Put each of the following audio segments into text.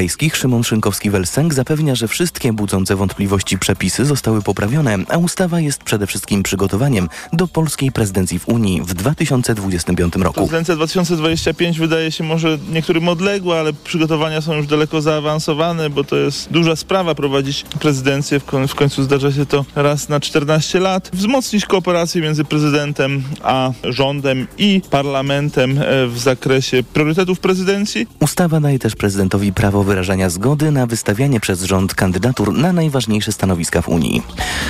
Europejskich Szymon Szynkowski-Welsenk zapewnia, że wszystkie budzące wątpliwości przepisy zostały poprawione, a ustawa jest przede wszystkim przygotowaniem do polskiej prezydencji w Unii w 2025 roku. Prezydencja 2025 wydaje się może niektórym odległa, ale przygotowania są już daleko zaawansowane, bo to jest duża sprawa prowadzić prezydencję. W, koń w końcu zdarza się to raz na 14 lat. Wzmocnić kooperację między prezydentem a rządem i parlamentem e, w zakresie priorytetów prezydencji. Ustawa daje też prezydentowi prawo wyrażania zgody na wystawianie przez rząd kandydatur na najważniejsze stanowiska w Unii.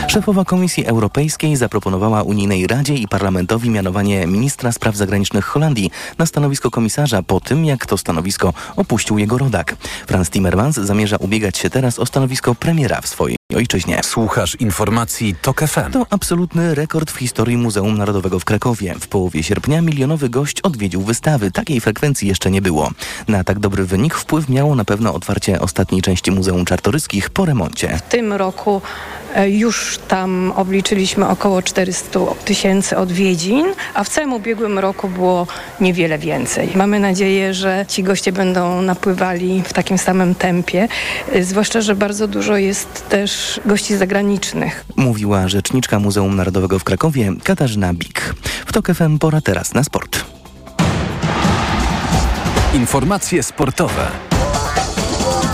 Szefowa Komisji Europejskiej zaproponowała Unijnej Radzie i Parlamentowi mianowanie ministra spraw zagranicznych Holandii na stanowisko komisarza po tym, jak to stanowisko opuścił jego rodak. Franz Timmermans zamierza ubiegać się teraz o stanowisko premiera w swojej ojczyźnie. Słuchasz informacji TOK FM. To absolutny rekord w historii Muzeum Narodowego w Krakowie. W połowie sierpnia milionowy gość odwiedził wystawy. Takiej frekwencji jeszcze nie było. Na tak dobry wynik wpływ miało na pewno otwarcie ostatniej części Muzeum Czartoryskich po remoncie. W tym roku e, już tam obliczyliśmy około 400 tysięcy odwiedzin, a w całym ubiegłym roku było niewiele więcej. Mamy nadzieję, że ci goście będą napływali w takim samym tempie, e, zwłaszcza, że bardzo dużo jest też gości zagranicznych. Mówiła rzeczniczka Muzeum Narodowego w Krakowie Katarzyna Bik. W TOK FM pora teraz na sport. Informacje sportowe.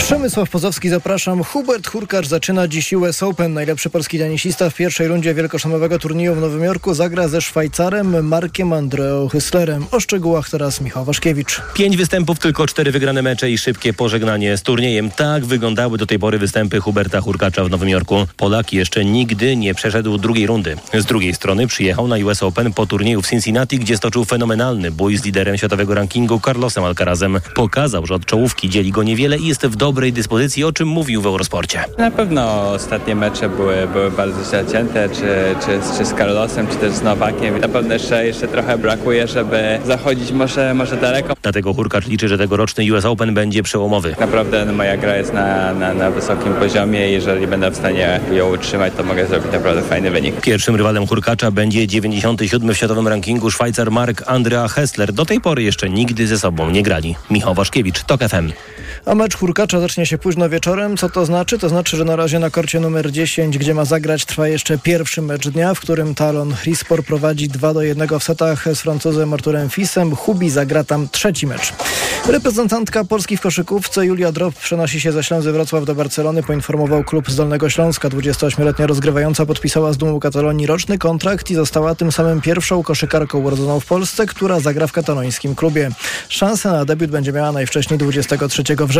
Przemysław Pozowski, zapraszam. Hubert Hurkacz zaczyna dziś US Open. Najlepszy polski tenisista w pierwszej rundzie wielkoszamowego turnieju w Nowym Jorku zagra ze Szwajcarem Markiem Andreo Hyslerem. O szczegółach teraz Michał Waszkiewicz. Pięć występów, tylko cztery wygrane mecze i szybkie pożegnanie z turniejem. Tak wyglądały do tej pory występy Huberta Hurkacza w Nowym Jorku. Polak jeszcze nigdy nie przeszedł drugiej rundy. Z drugiej strony przyjechał na US Open po turnieju w Cincinnati, gdzie stoczył fenomenalny bój z liderem światowego rankingu Carlosem Alcarazem. Pokazał, że od czołówki dzieli go niewiele i jest w dobrej dyspozycji, o czym mówił w Eurosporcie. Na pewno ostatnie mecze były, były bardzo zacięte, czy, czy, czy z Carlosem, czy też z Nowakiem. Na pewno jeszcze, jeszcze trochę brakuje, żeby zachodzić może, może daleko. Dlatego Hurkacz liczy, że tegoroczny US Open będzie przełomowy. Naprawdę moja gra jest na, na, na wysokim poziomie i jeżeli będę w stanie ją utrzymać, to mogę zrobić naprawdę fajny wynik. Pierwszym rywalem Hurkacza będzie 97 w światowym rankingu Szwajcar Mark Andrea Hessler. Do tej pory jeszcze nigdy ze sobą nie grali. Michał Waszkiewicz, TOK FM. A mecz Hurkacza zacznie się późno wieczorem. Co to znaczy? To znaczy, że na razie na korcie numer 10, gdzie ma zagrać, trwa jeszcze pierwszy mecz dnia, w którym Talon Rispor prowadzi 2 do 1 w setach z Francuzem Arturem Fisem. Hubi zagra tam trzeci mecz. Reprezentantka Polski w koszykówce Julia Drop przenosi się ze Ślęzy Wrocław do Barcelony, poinformował klub z Dolnego Śląska. 28-letnia rozgrywająca podpisała z Dumą Katalonii roczny kontrakt i została tym samym pierwszą koszykarką urodzoną w Polsce, która zagra w katalońskim klubie. Szansę na debiut będzie miała najwcześniej 23 września.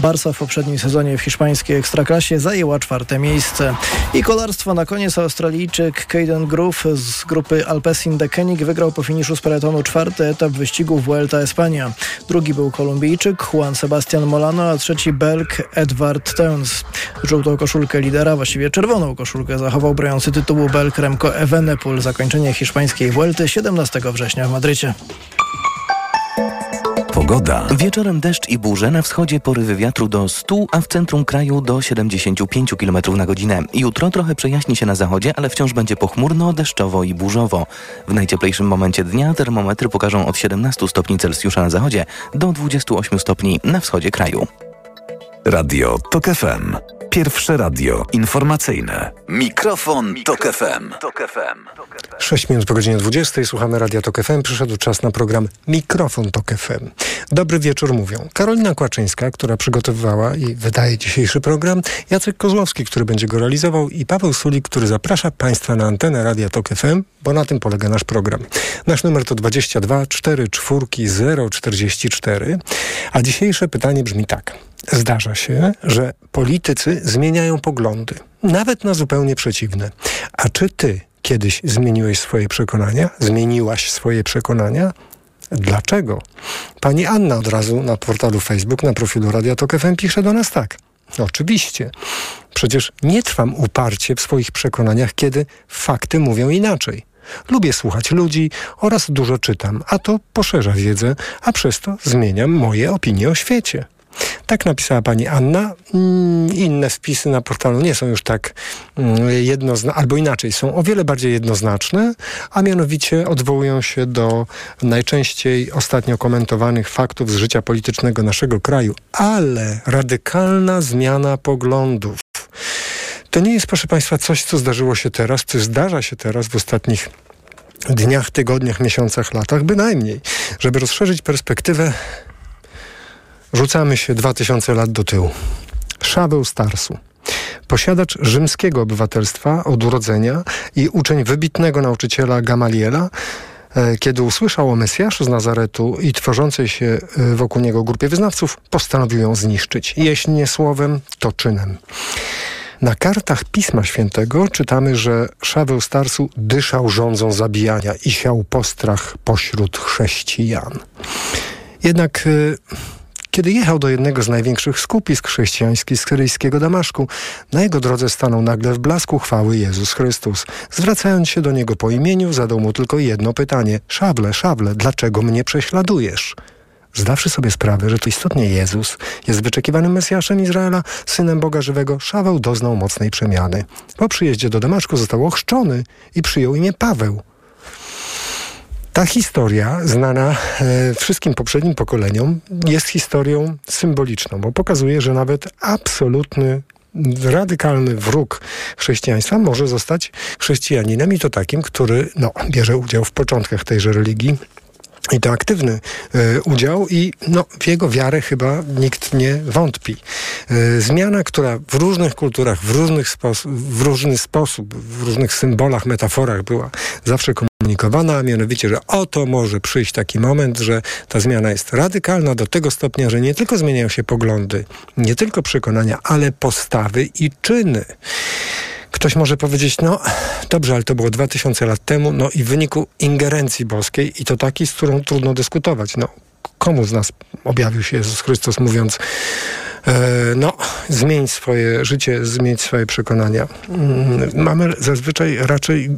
Barca w poprzednim sezonie w hiszpańskiej Ekstraklasie zajęła czwarte miejsce. I kolarstwo na koniec Australijczyk Caden Groove z grupy Alpecin de Koenig wygrał po finiszu z peletonu czwarty etap wyścigu Vuelta Espania. Drugi był Kolumbijczyk Juan Sebastian Molano, a trzeci Belg Edward Teuns. Żółtą koszulkę lidera, właściwie czerwoną koszulkę zachował broniący tytułu Belg Remco Evenepoel. Zakończenie hiszpańskiej Vuelty 17 września w Madrycie. Pogoda. Wieczorem deszcz i burze, na wschodzie porywy wiatru do 100, a w centrum kraju do 75 km na godzinę. Jutro trochę przejaśni się na zachodzie, ale wciąż będzie pochmurno, deszczowo i burzowo. W najcieplejszym momencie dnia termometry pokażą od 17 stopni Celsjusza na zachodzie do 28 stopni na wschodzie kraju. Radio TOK FM. Pierwsze radio informacyjne. Mikrofon, Tok FM. Tok FM. 6 minut po godzinie 20 słuchamy Radia Tok FM. Przyszedł czas na program Mikrofon Tok FM. Dobry wieczór mówią Karolina Kłaczyńska, która przygotowywała i wydaje dzisiejszy program, Jacek Kozłowski, który będzie go realizował i Paweł Sulik, który zaprasza Państwa na antenę Radia Tok FM, bo na tym polega nasz program. Nasz numer to 22 4 4 044, a dzisiejsze pytanie brzmi tak. Zdarza się, że politycy zmieniają poglądy, nawet na zupełnie przeciwne. A czy ty kiedyś zmieniłeś swoje przekonania? Zmieniłaś swoje przekonania? Dlaczego? Pani Anna od razu na portalu Facebook, na profilu Radia Tok FM pisze do nas tak. Oczywiście. Przecież nie trwam uparcie w swoich przekonaniach, kiedy fakty mówią inaczej. Lubię słuchać ludzi oraz dużo czytam, a to poszerza wiedzę, a przez to zmieniam moje opinie o świecie. Tak napisała pani Anna. Mm, inne wpisy na portalu nie są już tak mm, jednoznaczne, albo inaczej, są o wiele bardziej jednoznaczne, a mianowicie odwołują się do najczęściej ostatnio komentowanych faktów z życia politycznego naszego kraju, ale radykalna zmiana poglądów. To nie jest, proszę Państwa, coś, co zdarzyło się teraz, co zdarza się teraz w ostatnich dniach, tygodniach, miesiącach, latach, bynajmniej. Żeby rozszerzyć perspektywę, rzucamy się 2000 lat do tyłu. Szabeł Starsu. Posiadacz rzymskiego obywatelstwa od urodzenia i uczeń wybitnego nauczyciela Gamaliela, e, kiedy usłyszał o Mesjaszu z Nazaretu i tworzącej się e, wokół niego grupie wyznawców, postanowił ją zniszczyć. Jeśli nie słowem, to czynem. Na kartach Pisma Świętego czytamy, że Szaweł Starsu dyszał rządzą zabijania i siał postrach pośród chrześcijan. Jednak y, kiedy jechał do jednego z największych skupisk chrześcijańskich syryjskiego Damaszku, na jego drodze stanął nagle w blasku chwały Jezus Chrystus. Zwracając się do niego po imieniu, zadał mu tylko jedno pytanie: Szable, szable, dlaczego mnie prześladujesz? zdawszy sobie sprawę, że to istotnie Jezus jest wyczekiwanym Mesjaszem Izraela, synem Boga żywego, Szaweł doznał mocnej przemiany. Po przyjeździe do Damaszku został ochrzczony i przyjął imię Paweł. Ta historia, znana e, wszystkim poprzednim pokoleniom, jest historią symboliczną, bo pokazuje, że nawet absolutny radykalny wróg chrześcijaństwa może zostać chrześcijaninem i to takim, który no, bierze udział w początkach tejże religii, i to aktywny y, udział i no, w jego wiarę chyba nikt nie wątpi. Y, zmiana, która w różnych kulturach, w, różnych w różny sposób, w różnych symbolach, metaforach była zawsze komunikowana, a mianowicie, że oto może przyjść taki moment, że ta zmiana jest radykalna do tego stopnia, że nie tylko zmieniają się poglądy, nie tylko przekonania, ale postawy i czyny. Ktoś może powiedzieć, no dobrze, ale to było 2000 lat temu, no i w wyniku ingerencji boskiej i to takiej, z którą trudno dyskutować. No, komu z nas objawił się Jezus Chrystus mówiąc, no, zmień swoje życie, zmień swoje przekonania. Mm, mamy zazwyczaj raczej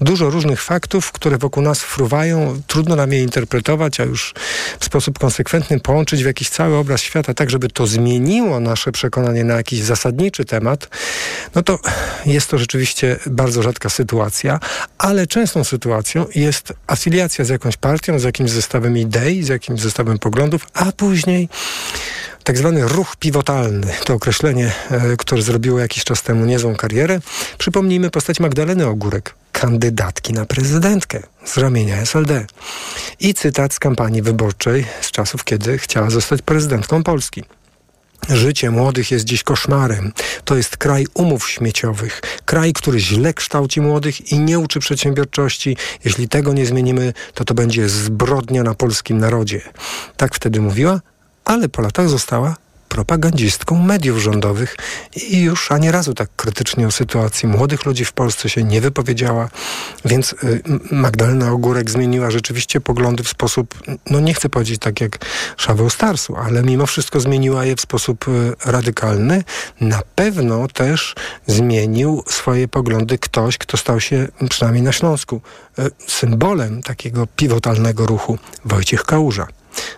dużo różnych faktów, które wokół nas fruwają. Trudno nam je interpretować, a już w sposób konsekwentny połączyć w jakiś cały obraz świata, tak żeby to zmieniło nasze przekonanie na jakiś zasadniczy temat, no to jest to rzeczywiście bardzo rzadka sytuacja, ale częstą sytuacją jest afiliacja z jakąś partią, z jakimś zestawem idei, z jakimś zestawem poglądów, a później tak zwany ruch pivotalny. To określenie, e, które zrobiło jakiś czas temu niezłą karierę. Przypomnijmy postać Magdaleny Ogórek, kandydatki na prezydentkę z ramienia SLD. I cytat z kampanii wyborczej z czasów, kiedy chciała zostać prezydentką Polski. Życie młodych jest dziś koszmarem. To jest kraj umów śmieciowych. Kraj, który źle kształci młodych i nie uczy przedsiębiorczości. Jeśli tego nie zmienimy, to to będzie zbrodnia na polskim narodzie. Tak wtedy mówiła, ale po latach została propagandzistką mediów rządowych i już ani razu tak krytycznie o sytuacji młodych ludzi w Polsce się nie wypowiedziała, więc y, Magdalena Ogórek zmieniła rzeczywiście poglądy w sposób, no nie chcę powiedzieć tak jak Szaweł Starsu, ale mimo wszystko zmieniła je w sposób y, radykalny. Na pewno też zmienił swoje poglądy ktoś, kto stał się, przynajmniej na Śląsku, y, symbolem takiego pivotalnego ruchu, Wojciech Kałuża.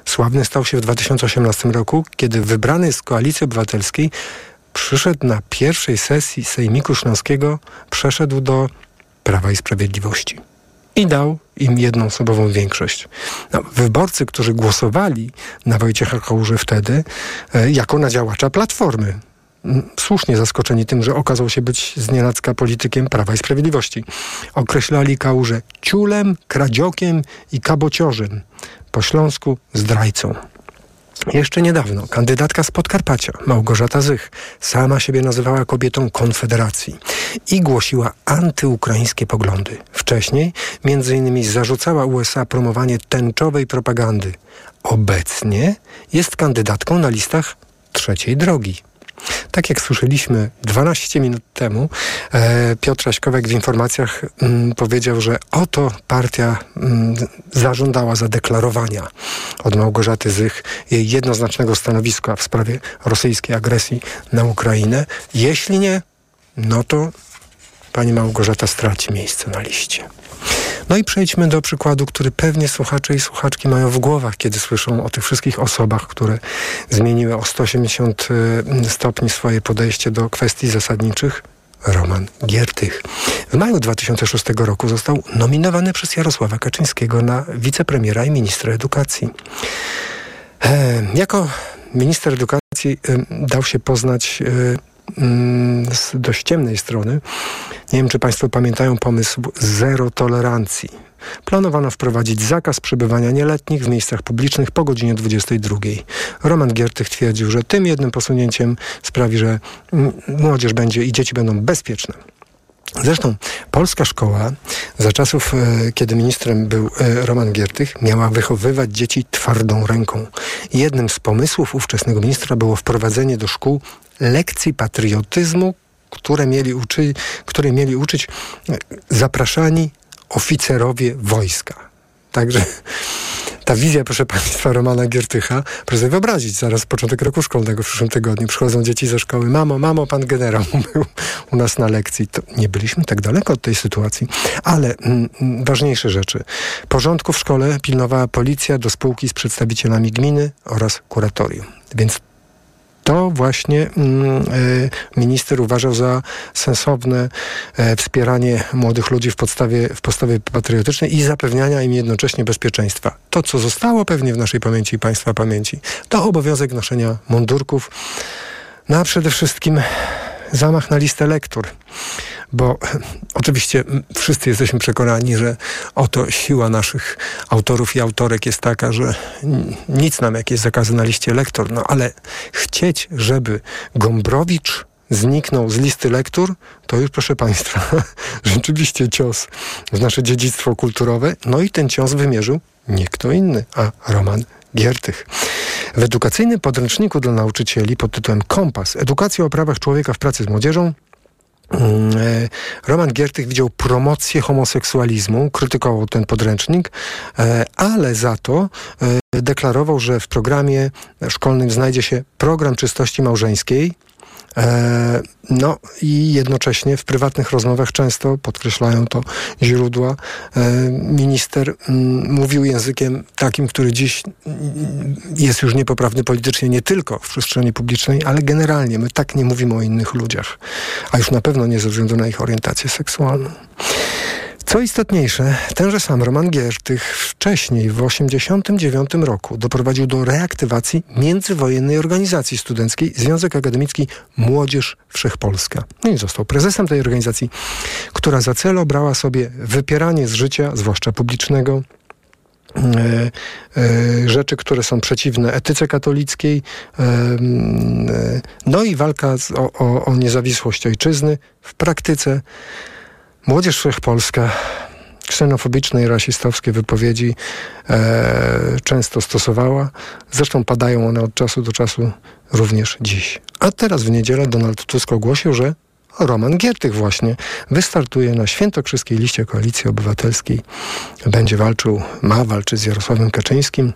Sławny stał się w 2018 roku, kiedy wybrany z Koalicji Obywatelskiej przyszedł na pierwszej sesji Sejmiku Śląskiego, przeszedł do Prawa i Sprawiedliwości i dał im jednoosobową większość. No, wyborcy, którzy głosowali na Wojciecha Kałuży wtedy e, jako na działacza Platformy, słusznie zaskoczeni tym, że okazał się być znienacka politykiem Prawa i Sprawiedliwości. Określali Kałużę ciulem, kradziokiem i kabociorzem po śląsku zdrajcą. Jeszcze niedawno kandydatka z Podkarpacia, Małgorzata Zych, sama siebie nazywała kobietą Konfederacji i głosiła antyukraińskie poglądy. Wcześniej innymi zarzucała USA promowanie tęczowej propagandy. Obecnie jest kandydatką na listach trzeciej drogi. Tak jak słyszeliśmy 12 minut temu, e, Piotr Aśkowek w informacjach mm, powiedział, że oto partia mm, zażądała zadeklarowania od Małgorzaty Zych jej jednoznacznego stanowiska w sprawie rosyjskiej agresji na Ukrainę. Jeśli nie, no to pani Małgorzata straci miejsce na liście. No i przejdźmy do przykładu, który pewnie słuchacze i słuchaczki mają w głowach, kiedy słyszą o tych wszystkich osobach, które zmieniły o 180 y, stopni swoje podejście do kwestii zasadniczych. Roman Giertych. W maju 2006 roku został nominowany przez Jarosława Kaczyńskiego na wicepremiera i ministra edukacji. E, jako minister edukacji y, dał się poznać mm, z dość ciemnej strony. Nie wiem, czy Państwo pamiętają pomysł zero tolerancji. Planowano wprowadzić zakaz przebywania nieletnich w miejscach publicznych po godzinie 22. Roman Giertych twierdził, że tym jednym posunięciem sprawi, że mm, młodzież będzie i dzieci będą bezpieczne. Zresztą polska szkoła za czasów, e, kiedy ministrem był e, Roman Giertych, miała wychowywać dzieci twardą ręką. Jednym z pomysłów ówczesnego ministra było wprowadzenie do szkół lekcji patriotyzmu, które mieli, uczy, które mieli uczyć e, zapraszani oficerowie wojska. Także ta wizja, proszę Państwa, Romana Giertycha, proszę sobie wyobrazić, zaraz początek roku szkolnego w przyszłym tygodniu przychodzą dzieci ze szkoły. Mamo, mamo, pan generał był u nas na lekcji. To nie byliśmy tak daleko od tej sytuacji. Ale mm, mm ważniejsze rzeczy. Porządku w szkole pilnowała policja do spółki z przedstawicielami gminy oraz kuratorium. Więc to właśnie mm, e, minister uważał za sensowne e, wspieranie młodych ludzi w podstawie, w postawie patriotycznej i zapewniania im jednocześnie bezpieczeństwa. To, co zostało pewnie w naszej pamięci i Państwa pamięci, to obowiązek noszenia mundurków, no a przede wszystkim zamach na listę lektur bo oczywiście wszyscy jesteśmy przekonani, że oto siła naszych autorów i autorek jest taka, że nic nam jakieś zakazy na liście lektor, no ale chcieć, żeby Gombrowicz zniknął z listy lektur, to już proszę Państwa, rzeczywiście cios w nasze dziedzictwo kulturowe. No i ten cios wymierzył nie kto inny, a Roman Giertych. W edukacyjnym podręczniku dla nauczycieli pod tytułem Kompas Edukacja o prawach człowieka w pracy z młodzieżą Mm, e, Roman Giertych widział promocję homoseksualizmu, krytykował ten podręcznik, e, ale za to e, deklarował, że w programie szkolnym znajdzie się program czystości małżeńskiej, no i jednocześnie w prywatnych rozmowach często, podkreślają to źródła, e, minister mm, mówił językiem takim, który dziś mm, jest już niepoprawny politycznie nie tylko w przestrzeni publicznej, ale generalnie. My tak nie mówimy o innych ludziach, a już na pewno nie ze względu na ich orientację seksualną. Co istotniejsze, tenże sam Roman Giertych wcześniej, w 1989 roku, doprowadził do reaktywacji międzywojennej organizacji studenckiej Związek Akademicki Młodzież Wszechpolska. No i został prezesem tej organizacji, która za cel obrała sobie wypieranie z życia, zwłaszcza publicznego, e, e, rzeczy, które są przeciwne etyce katolickiej, e, no i walka o, o, o niezawisłość ojczyzny w praktyce Młodzież Wszechpolska ksenofobiczne i rasistowskie wypowiedzi e, często stosowała. Zresztą padają one od czasu do czasu również dziś. A teraz w niedzielę Donald Tusk ogłosił, że Roman Giertych właśnie wystartuje na świętokrzyskiej liście Koalicji Obywatelskiej. Będzie walczył, ma walczyć z Jarosławem Kaczyńskim.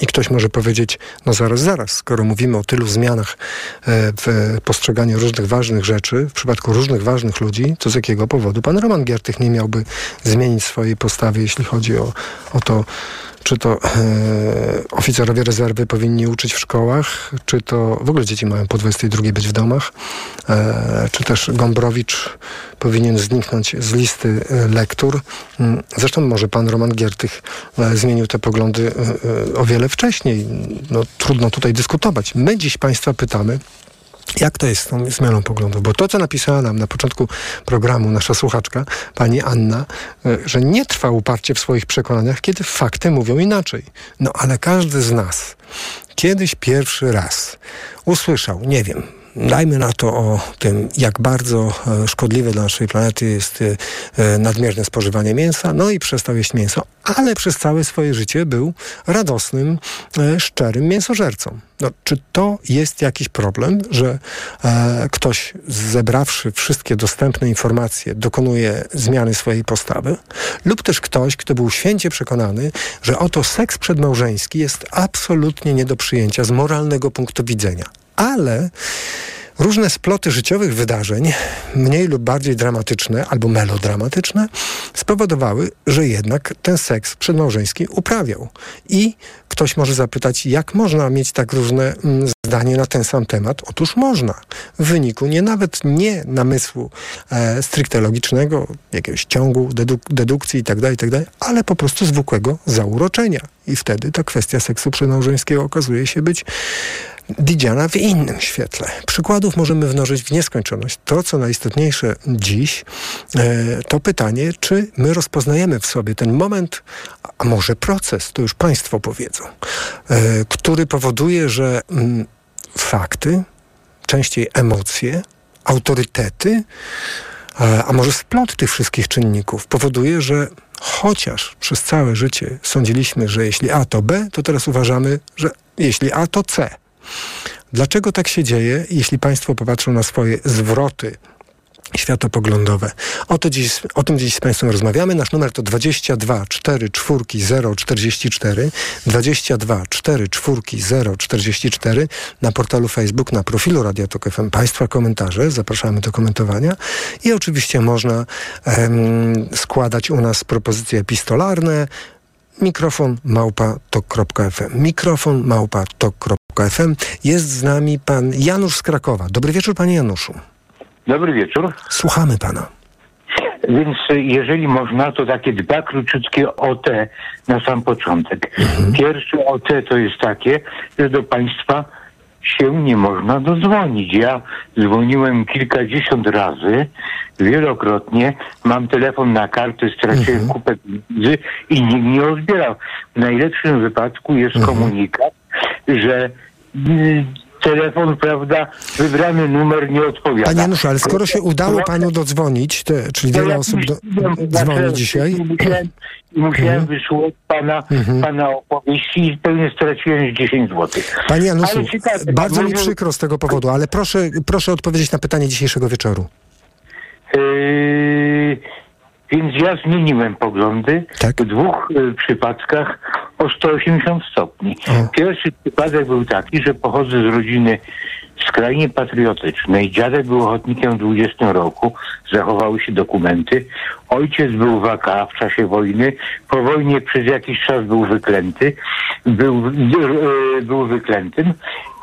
I ktoś może powiedzieć, no zaraz, zaraz, skoro mówimy o tylu zmianach e, w postrzeganiu różnych ważnych rzeczy, w przypadku różnych ważnych ludzi, to z jakiego powodu pan Roman Giertych nie miałby zmienić swojej postawy, jeśli chodzi o, o to, czy to e, oficerowie rezerwy powinni uczyć w szkołach, czy to w ogóle dzieci mają po 22 być w domach, e, czy też Gombrowicz powinien zniknąć z listy e, lektur. Mm, zresztą może pan Roman Giertych e, zmienił te poglądy e, o wiele wcześniej. No, trudno tutaj dyskutować. My dziś państwa pytamy, jak to jest z tą zmianą poglądów? Bo to, co napisała nam na początku programu nasza słuchaczka, pani Anna, e, że nie trwa uparcie w swoich przekonaniach, kiedy fakty mówią inaczej. No ale każdy z nas kiedyś pierwszy raz usłyszał, nie wiem, Dajmy na to o tym, jak bardzo e, szkodliwe dla naszej planety jest e, e, nadmierne spożywanie mięsa, no i przestał jeść mięso, ale przez całe swoje życie był radosnym, szczerym mięsożercą. No, czy to jest jakiś problem, że e, ktoś zebrawszy wszystkie dostępne informacje dokonuje zmiany swojej postawy? Lub też ktoś, kto był święcie przekonany, że oto seks przedmałżeński jest absolutnie nie do przyjęcia z moralnego punktu widzenia. Ale Różne sploty życiowych wydarzeń, mniej lub bardziej dramatyczne albo melodramatyczne, spowodowały, że jednak ten seks przedmałżeński uprawiał. I ktoś może zapytać, jak można mieć tak różne mm, zdanie na ten sam temat? Otóż można. W wyniku nie nawet nie namysłu e, stricte logicznego, jakiegoś ciągu, deduk dedukcji itd., tak itd., tak ale po prostu zwykłego zauroczenia. I wtedy ta kwestia seksu przedmałżeńskiego okazuje się być widziana w innym świetle. Przykładów możemy mnożyć w nieskończoność. To, co najistotniejsze dziś, e, to pytanie, czy my rozpoznajemy w sobie ten moment, a może proces, to już Państwo powiedzą, e, który powoduje, że mm, fakty, częściej emocje, autorytety, e, a może splot tych wszystkich czynników powoduje, że chociaż przez całe życie sądziliśmy, że jeśli A to B, to teraz uważamy, że jeśli A to C. Dlaczego tak się dzieje, jeśli Państwo popatrzą na swoje zwroty światopoglądowe. O, to dziś, o tym dziś z Państwem rozmawiamy. Nasz numer to 22 4 4 0 44 22 4 4 0 44 na portalu Facebook, na profilu Radio Tok FM. Państwa komentarze, zapraszamy do komentowania i oczywiście można em, składać u nas propozycje epistolarne, mikrofon małpa tok.fm. Mikrofon małpa tok.fm. Jest z nami pan Janusz z Krakowa. Dobry wieczór, panie Januszu. Dobry wieczór. Słuchamy pana. Więc jeżeli można, to takie dwa króciutkie OT na sam początek. Mhm. Pierwsze OT to jest takie, że do państwa się nie można dodzwonić. Ja dzwoniłem kilkadziesiąt razy, wielokrotnie. Mam telefon na kartę, straciłem mhm. kupę pieniędzy i nikt nie odbierał. W najlepszym wypadku jest mhm. komunikat, że y, telefon, prawda, wybrany numer nie odpowiada. Panie Januszu, ale skoro się udało panu dodzwonić, te, czyli wiele osób do, dzwoni dzisiaj. Musiałem, musiałem mhm. wysłuchać pana, mhm. pana opowieści i pewnie straciłem 10 zł. Panie Januszu, bardzo mi przykro z tego powodu, ale proszę, proszę odpowiedzieć na pytanie dzisiejszego wieczoru. Yy, więc ja zmieniłem poglądy tak? w dwóch y, przypadkach o 180 stopni. O. Pierwszy przypadek był taki, że pochodzę z rodziny skrajnie patriotycznej. Dziadek był ochotnikiem w 20 roku, zachowały się dokumenty. Ojciec był w AK w czasie wojny. Po wojnie przez jakiś czas był wyklęty. Był, y, był wyklętym.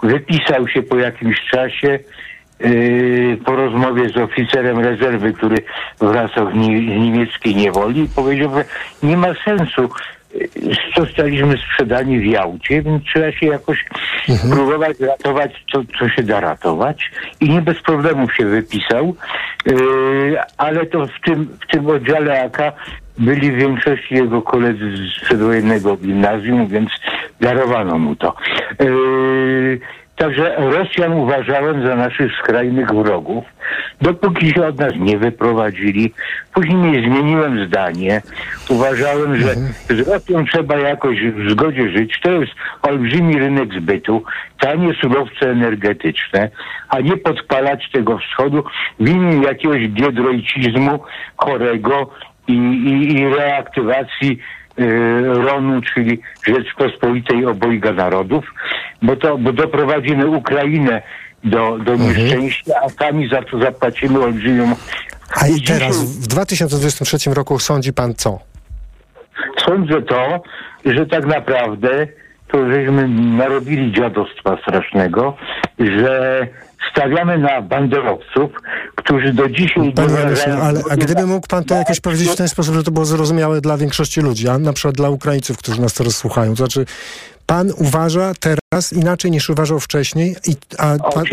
Wypisał się po jakimś czasie po rozmowie z oficerem rezerwy, który wracał z, niemieckiej niewoli powiedział, że nie ma sensu. Yy, zostaliśmy sprzedani w Jałcie, więc trzeba się jakoś mhm. próbować ratować, co, co się da ratować. I nie bez problemów się wypisał, yy, ale to w tym, w tym oddziale AK byli w większości jego koledzy z przedwojennego gimnazjum, więc darowano mu to. Yy, Także Rosjan uważałem za naszych skrajnych wrogów, dopóki się od nas nie wyprowadzili. Później zmieniłem zdanie. Uważałem, że mhm. z Rosją trzeba jakoś w zgodzie żyć. To jest olbrzymi rynek zbytu, tanie surowce energetyczne, a nie podpalać tego wschodu w imię jakiegoś biedroicizmu chorego i, i, i reaktywacji RON-u, czyli Rzeczpospolitej Obojga Narodów, bo to bo doprowadzimy Ukrainę do, do mhm. nieszczęścia, a sami za to zapłacimy olbrzymią... A i teraz, w 2023 roku sądzi pan co? Sądzę to, że tak naprawdę to żeśmy narobili dziadostwa strasznego, że stawiamy na banderowców, którzy do dzisiaj... Panie Janusze, ale a gdyby mógł pan to jakoś powiedzieć w ten sposób, że to było zrozumiałe dla większości ludzi, a na przykład dla Ukraińców, którzy nas teraz słuchają. To znaczy, pan uważa teraz inaczej niż uważał wcześniej, i, a, pan,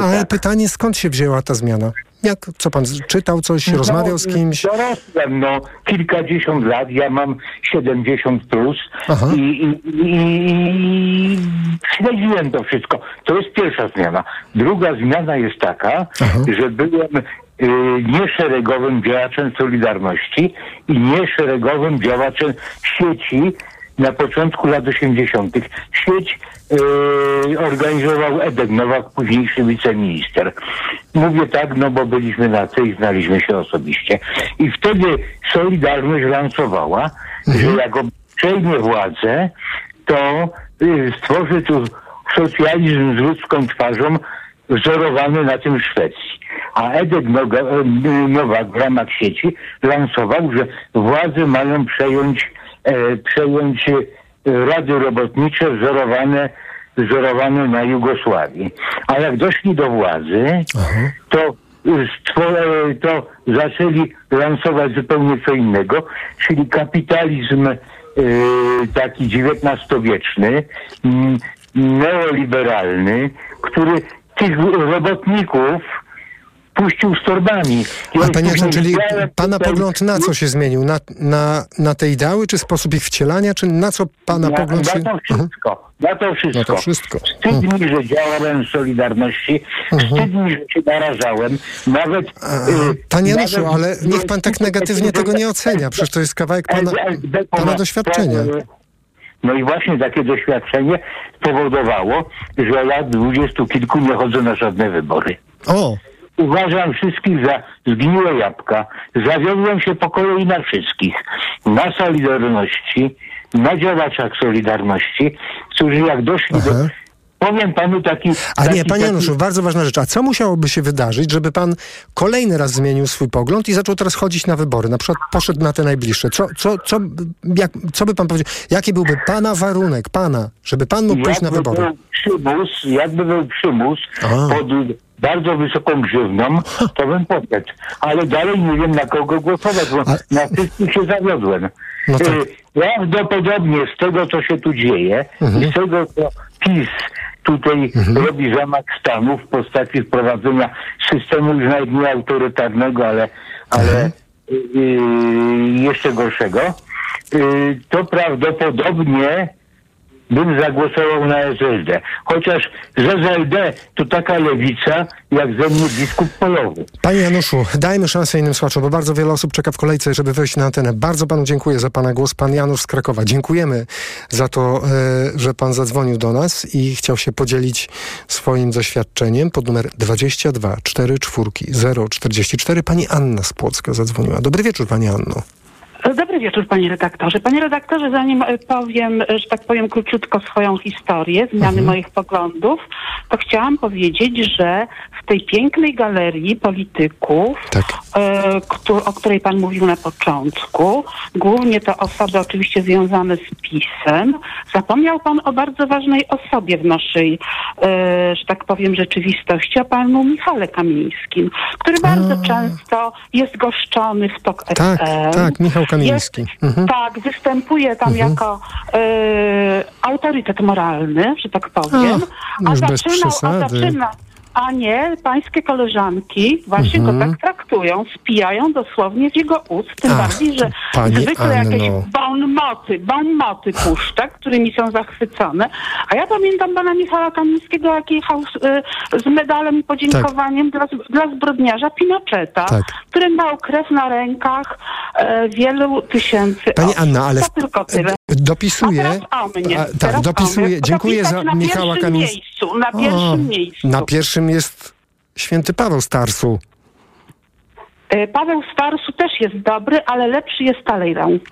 ale tak. pytanie, skąd się wzięła ta zmiana? Jak, co pan czytał coś, no, rozmawiał z kimś? Dorosłem, no, kilkadziesiąt lat, ja mam 70 plus i, i, i, śledziłem to wszystko. To jest pierwsza zmiana. Druga zmiana jest taka, Aha. że byłem y, nieszeregowym działaczem Solidarności i nieszeregowym działaczem sieci na początku lat 80. Sieć yy, organizował Edek Nowak, późniejszy wiceminister. Mówię tak, no bo byliśmy na tej i znaliśmy się osobiście. I wtedy Solidarność lansowała, mhm. że jak przejmie władzę, to yy, stworzy tu socjalizm z ludzką twarzą, wzorowany na tym w Szwecji. A Edek Nowak w ramach sieci lansował, że władze mają przejąć, e, przejąć rady robotnicze wzorowane, wzorowane na Jugosławii. A jak doszli do władzy, to to zaczęli lansować zupełnie co innego, czyli kapitalizm y, taki XIX-wieczny, mm, neoliberalny, który tych robotników puścił z torbami. A panie Jackson, czyli pana tutaj... pogląd na co się zmienił? Na, na, na te ideały, czy sposób ich wcielania, czy na co pana na, pogląd się... Na to wszystko. Na to wszystko. Na to wszystko. Wstyd mi, że działałem w Solidarności. Hmm. Wstyd mi, że się narażałem. Nawet... Y, panie Januszu, ale niech pan tak negatywnie tego nie ocenia. Przecież to jest kawałek pana, pana doświadczenia. No i właśnie takie doświadczenie powodowało, że lat dwudziestu kilku nie chodzę na żadne wybory. O! Uważam wszystkich za zgniłe jabłka. Zawiodłem się po kolei na wszystkich. Na Solidarności, na działaczach Solidarności, którzy jak doszli Aha. do powiem panu taki... A nie, panie Januszu, taki... bardzo ważna rzecz. A co musiałoby się wydarzyć, żeby pan kolejny raz zmienił swój pogląd i zaczął teraz chodzić na wybory? Na przykład poszedł na te najbliższe. Co, co, co, jak, co by pan powiedział? Jaki byłby pana warunek, pana, żeby pan mógł pójść na wybory? Był przymus, jakby był przymus pod bardzo wysoką grzywną, to bym poszedł. Ale dalej nie wiem na kogo głosować, bo na wszystkich się zawiodłem. No tak. Prawdopodobnie z tego, co się tu dzieje mhm. i z tego, co PiS tutaj mhm. robi zamach stanu w postaci wprowadzenia systemu już nawet nie autorytarnego, ale, ale mhm. yy, jeszcze gorszego, yy, to prawdopodobnie bym zagłosował na SLD. Chociaż z SLD to taka lewica, jak ze mnie biskup polowy. Panie Januszu, dajmy szansę innym słuchaczom, bo bardzo wiele osób czeka w kolejce, żeby wejść na antenę. Bardzo panu dziękuję za pana głos. Pan Janusz z Krakowa. Dziękujemy za to, e, że pan zadzwonił do nas i chciał się podzielić swoim doświadczeniem pod numer 22 44 044. Pani Anna z Płocka zadzwoniła. Dobry wieczór, pani Anno. Dobry wieczór, panie redaktorze. Panie redaktorze, zanim e, powiem, e, że tak powiem króciutko swoją historię, zmiany mhm. moich poglądów, to chciałam powiedzieć, że w tej pięknej galerii polityków, tak. e, o której pan mówił na początku, głównie to osoby oczywiście związane z PiSem, zapomniał pan o bardzo ważnej osobie w naszej, e, że tak powiem, rzeczywistości, o panu Michale Kamińskim, który bardzo A. często jest goszczony w TOK tak, FM. Tak, Michał Kamiński. Jest, mhm. Tak, występuje tam mhm. jako e, autorytet moralny, że tak powiem. A, a zaczynał, a zaczyna, a nie pańskie koleżanki właśnie mhm. go tak traktują, spijają dosłownie z jego ust, tym Ach, bardziej, że zwykle Anno. jakieś bonmoty, bonmoty puszcza, którymi są zachwycone. A ja pamiętam pana Michała Kamińskiego, jaki jechał z, y, z medalem i podziękowaniem tak. dla, dla zbrodniarza Pinocheta, tak. który miał krew na rękach e, wielu tysięcy Pani osób. Anna, ale to tylko tyle. Dopisuję. A o mnie. A, tak, teraz dopisuję. Dziękuję za Michała Kamińskiego. Na pierwszym miejscu. Na pierwszym jest święty Paweł Starsu. E, Paweł Starsu też jest dobry, ale lepszy jest Talleyrand.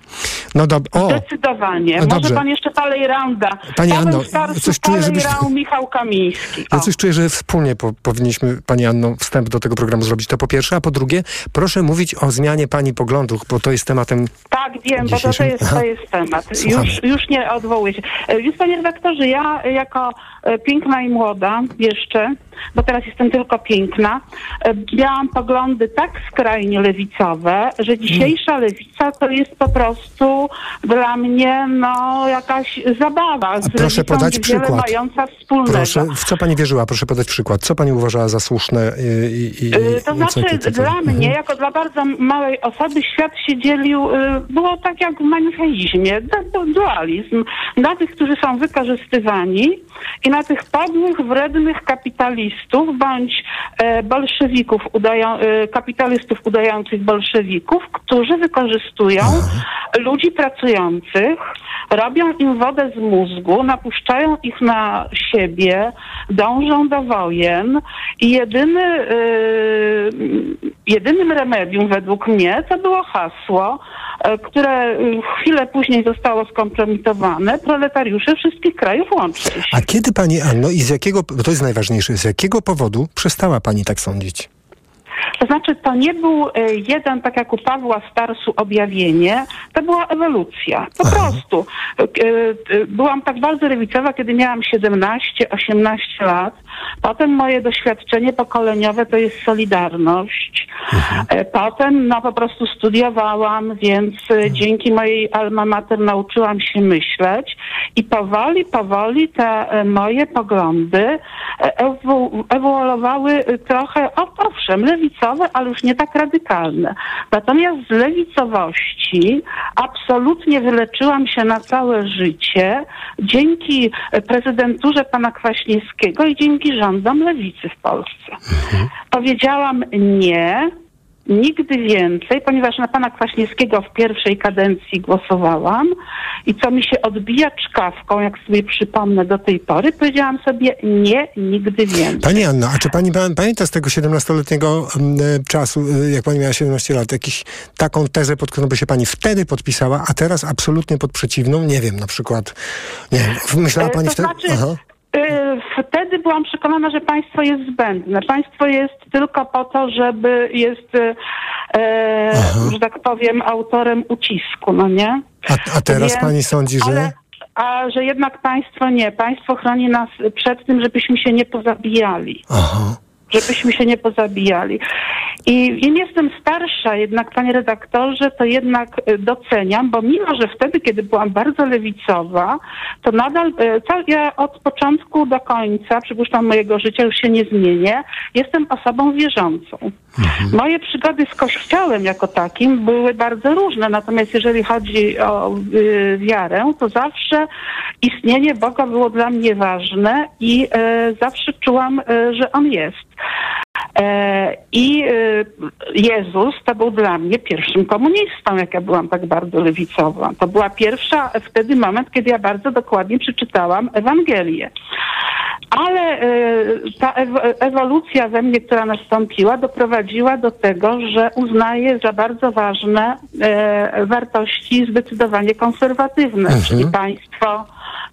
No dobrze. Zdecydowanie. No Może pan jeszcze Talleyranda. Pani Paweł Anno, Starsu, coś czuję, żebyśmy... Michał Kamiński. Ja coś czuję, że wspólnie po, powinniśmy, Pani Anno, wstęp do tego programu zrobić. To po pierwsze, a po drugie, proszę mówić o zmianie Pani poglądów, bo to jest tematem Tak, wiem, bo to, to, jest, to jest temat. Już, już nie odwołuję się. E, więc Panie redaktorze, ja jako e, piękna i młoda jeszcze bo teraz jestem tylko piękna, miałam poglądy tak skrajnie lewicowe, że dzisiejsza lewica to jest po prostu dla mnie no jakaś zabawa. Z proszę podać przykład. Mająca wspólnego. Proszę, w co pani wierzyła? Proszę podać przykład. Co pani uważała za słuszne i, i, i e, To znaczy co, dla mnie, mhm. jako dla bardzo małej osoby, świat się dzielił, e, było tak jak w manicheizmie, dualizm. Na tych, którzy są wykorzystywani i na tych podłych, wrednych kapitalistów bądź e, bolszewików, udają, kapitalistów udających bolszewików, którzy wykorzystują ludzi pracujących, robią im wodę z mózgu, napuszczają ich na siebie, dążą do wojen i jedyny, yy, jedynym remedium według mnie to było hasło, yy, które chwilę później zostało skompromitowane, proletariusze wszystkich krajów łączcie się. A kiedy pani Anno i z jakiego, to jest najważniejsze, z jakiego powodu przestała pani tak sądzić? To znaczy, to nie był e, jeden, tak jak u Pawła Starsu, objawienie, to była ewolucja. Po Aha. prostu. E, e, byłam tak bardzo lewicowa, kiedy miałam 17-18 lat. Potem moje doświadczenie pokoleniowe to jest Solidarność. Mhm. Potem no po prostu studiowałam, więc mhm. dzięki mojej alma mater nauczyłam się myśleć i powoli, powoli te moje poglądy ewoluowały trochę, owszem, lewicowe, ale już nie tak radykalne. Natomiast z lewicowości absolutnie wyleczyłam się na całe życie dzięki prezydenturze pana Kwaśniewskiego i dzięki rządom lewicy w Polsce. Mhm. Powiedziałam nie, nigdy więcej, ponieważ na pana Kwaśniewskiego w pierwszej kadencji głosowałam i co mi się odbija czkawką, jak sobie przypomnę do tej pory, powiedziałam sobie nie, nigdy więcej. Pani Anna, a czy pani pamięta z tego 17-letniego mm, e, czasu, e, jak pani miała 17 lat, jakiś taką tezę, pod którą by się pani wtedy podpisała, a teraz absolutnie pod przeciwną? Nie wiem, na przykład, nie wiem, myślała pani to wtedy... Znaczy, Aha. Y, wtedy byłam przekonana, że państwo jest zbędne. Państwo jest tylko po to, żeby jest, e, że tak powiem, autorem ucisku, no nie? A, a teraz Więc, pani sądzi, że... Ale, a że jednak państwo nie. Państwo chroni nas przed tym, żebyśmy się nie pozabijali. Aha żebyśmy się nie pozabijali. I im jestem starsza, jednak panie redaktorze, to jednak e, doceniam, bo mimo, że wtedy, kiedy byłam bardzo lewicowa, to nadal, e, ja od początku do końca, przypuszczam mojego życia, już się nie zmienię, jestem osobą wierzącą. Mhm. Moje przygody z Kościołem jako takim były bardzo różne, natomiast jeżeli chodzi o y, wiarę, to zawsze istnienie Boga było dla mnie ważne i y, zawsze czułam, y, że On jest. E, I Jezus to był dla mnie pierwszym komunistą, jak ja byłam tak bardzo lewicowa. To była pierwsza wtedy moment, kiedy ja bardzo dokładnie przeczytałam Ewangelię. Ale ta ewolucja we mnie, która nastąpiła, doprowadziła do tego, że uznaję za bardzo ważne wartości zdecydowanie konserwatywne, mhm. czyli państwo,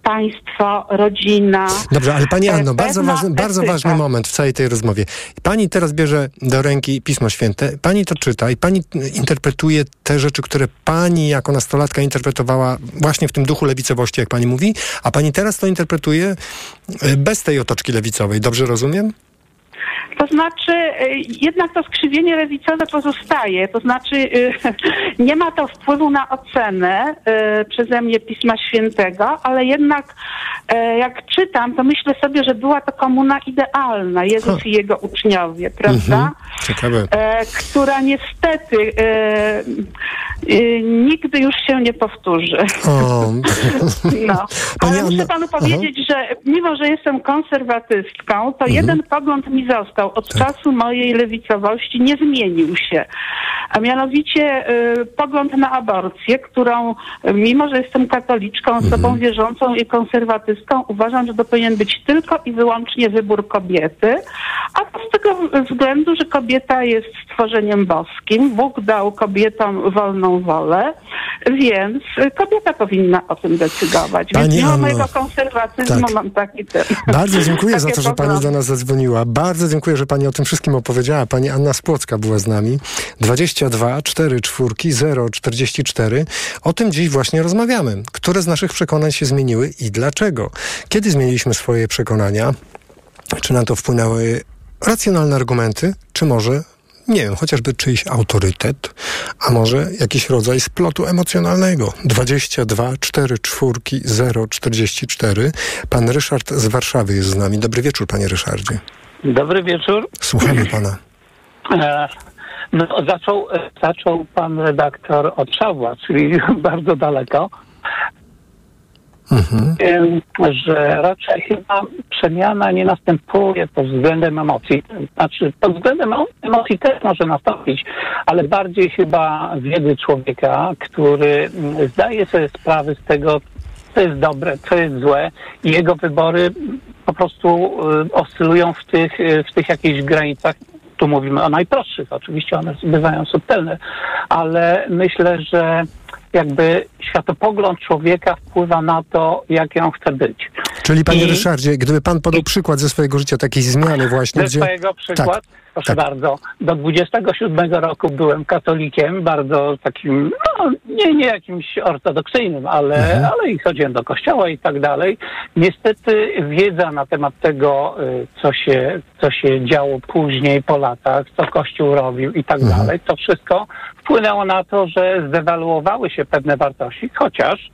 państwo, rodzina. Dobrze, ale Pani Anno, bardzo ważny, bardzo ważny moment w całej tej rozmowie. Pani teraz bierze do ręki Pismo Święte, Pani to czyta i Pani interpretuje te rzeczy, które Pani jako nastolatka interpretowała właśnie w tym duchu lewicowości, jak Pani mówi, a Pani teraz to interpretuje e, bez tej otoczki lewicowej. Dobrze rozumiem? To znaczy, y, jednak to skrzywienie lewicowe pozostaje. To znaczy, y, nie ma to wpływu na ocenę y, przeze mnie Pisma Świętego, ale jednak jak czytam, to myślę sobie, że była to komuna idealna, Jezus i jego uczniowie, prawda? Mhm. Ciekawe. Która niestety nigdy już się nie powtórzy. no. Ale muszę panu powiedzieć, Aha. że mimo, że jestem konserwatystką, to mhm. jeden pogląd mi został od tak. czasu mojej lewicowości nie zmienił się. A mianowicie y, pogląd na aborcję, którą mimo, że jestem katoliczką, osobą mhm. wierzącą i konserwatystką, uważam, że to powinien być tylko i wyłącznie wybór kobiety, a to z tego względu, że kobieta jest stworzeniem boskim. Bóg dał kobietom wolną wolę, więc kobieta powinna o tym decydować. Pani więc mimo Anno, mojego konserwatyzmu tak. mam taki ten. Bardzo dziękuję za to, że pani do nas zadzwoniła. Bardzo dziękuję, że pani o tym wszystkim opowiedziała. Pani Anna Spłocka była z nami. 22 4 4 0 44. O tym dziś właśnie rozmawiamy. Które z naszych przekonań się zmieniły i dlaczego? Kiedy zmieniliśmy swoje przekonania? Czy na to wpłynęły racjonalne argumenty, czy może nie wiem, chociażby czyjś autorytet, a może jakiś rodzaj splotu emocjonalnego. 22 4 4 0 44. Pan Ryszard z Warszawy jest z nami. Dobry wieczór, panie Ryszardzie. Dobry wieczór. Słuchamy pana. E, no, zaczął, zaczął pan redaktor od Szawła, czyli bardzo daleko. mhm. że raczej chyba przemiana nie następuje pod względem emocji. Znaczy, pod względem emocji też może nastąpić, ale bardziej chyba wiedzy człowieka, który mm, zdaje sobie sprawę z tego, co jest dobre, co jest złe i jego wybory po prostu y, oscylują w tych, y, w tych jakichś granicach. Tu mówimy o najprostszych, oczywiście one bywają subtelne, ale myślę, że jakby światopogląd człowieka wpływa na to, jak on chce być. Czyli panie I... Ryszardzie, gdyby pan podał przykład ze swojego życia takiej zmiany właśnie, ze gdzie... swojego przykład? Tak. Proszę tak. bardzo, do 27 roku byłem katolikiem, bardzo takim, no nie, nie jakimś ortodoksyjnym, ale, mhm. ale i chodziłem do kościoła i tak dalej. Niestety wiedza na temat tego, y, co się, co się działo później po latach, co Kościół robił i tak mhm. dalej, to wszystko wpłynęło na to, że zdewaluowały się pewne wartości, chociaż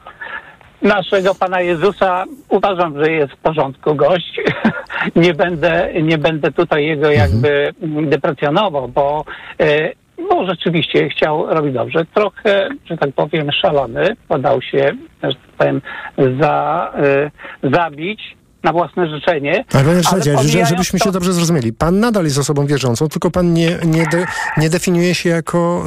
naszego Pana Jezusa uważam, że jest w porządku gość. nie, będę, nie będę tutaj jego mhm. jakby mhm. deprecjonował, bo, e, bo rzeczywiście chciał robić dobrze. Trochę, że tak powiem, szalony, podał się, że tak powiem, za, e, zabić na własne życzenie. Ale panie Ryszardzie, żebyśmy się dobrze zrozumieli. Pan nadal jest osobą wierzącą, tylko pan nie, nie, de, nie definiuje się jako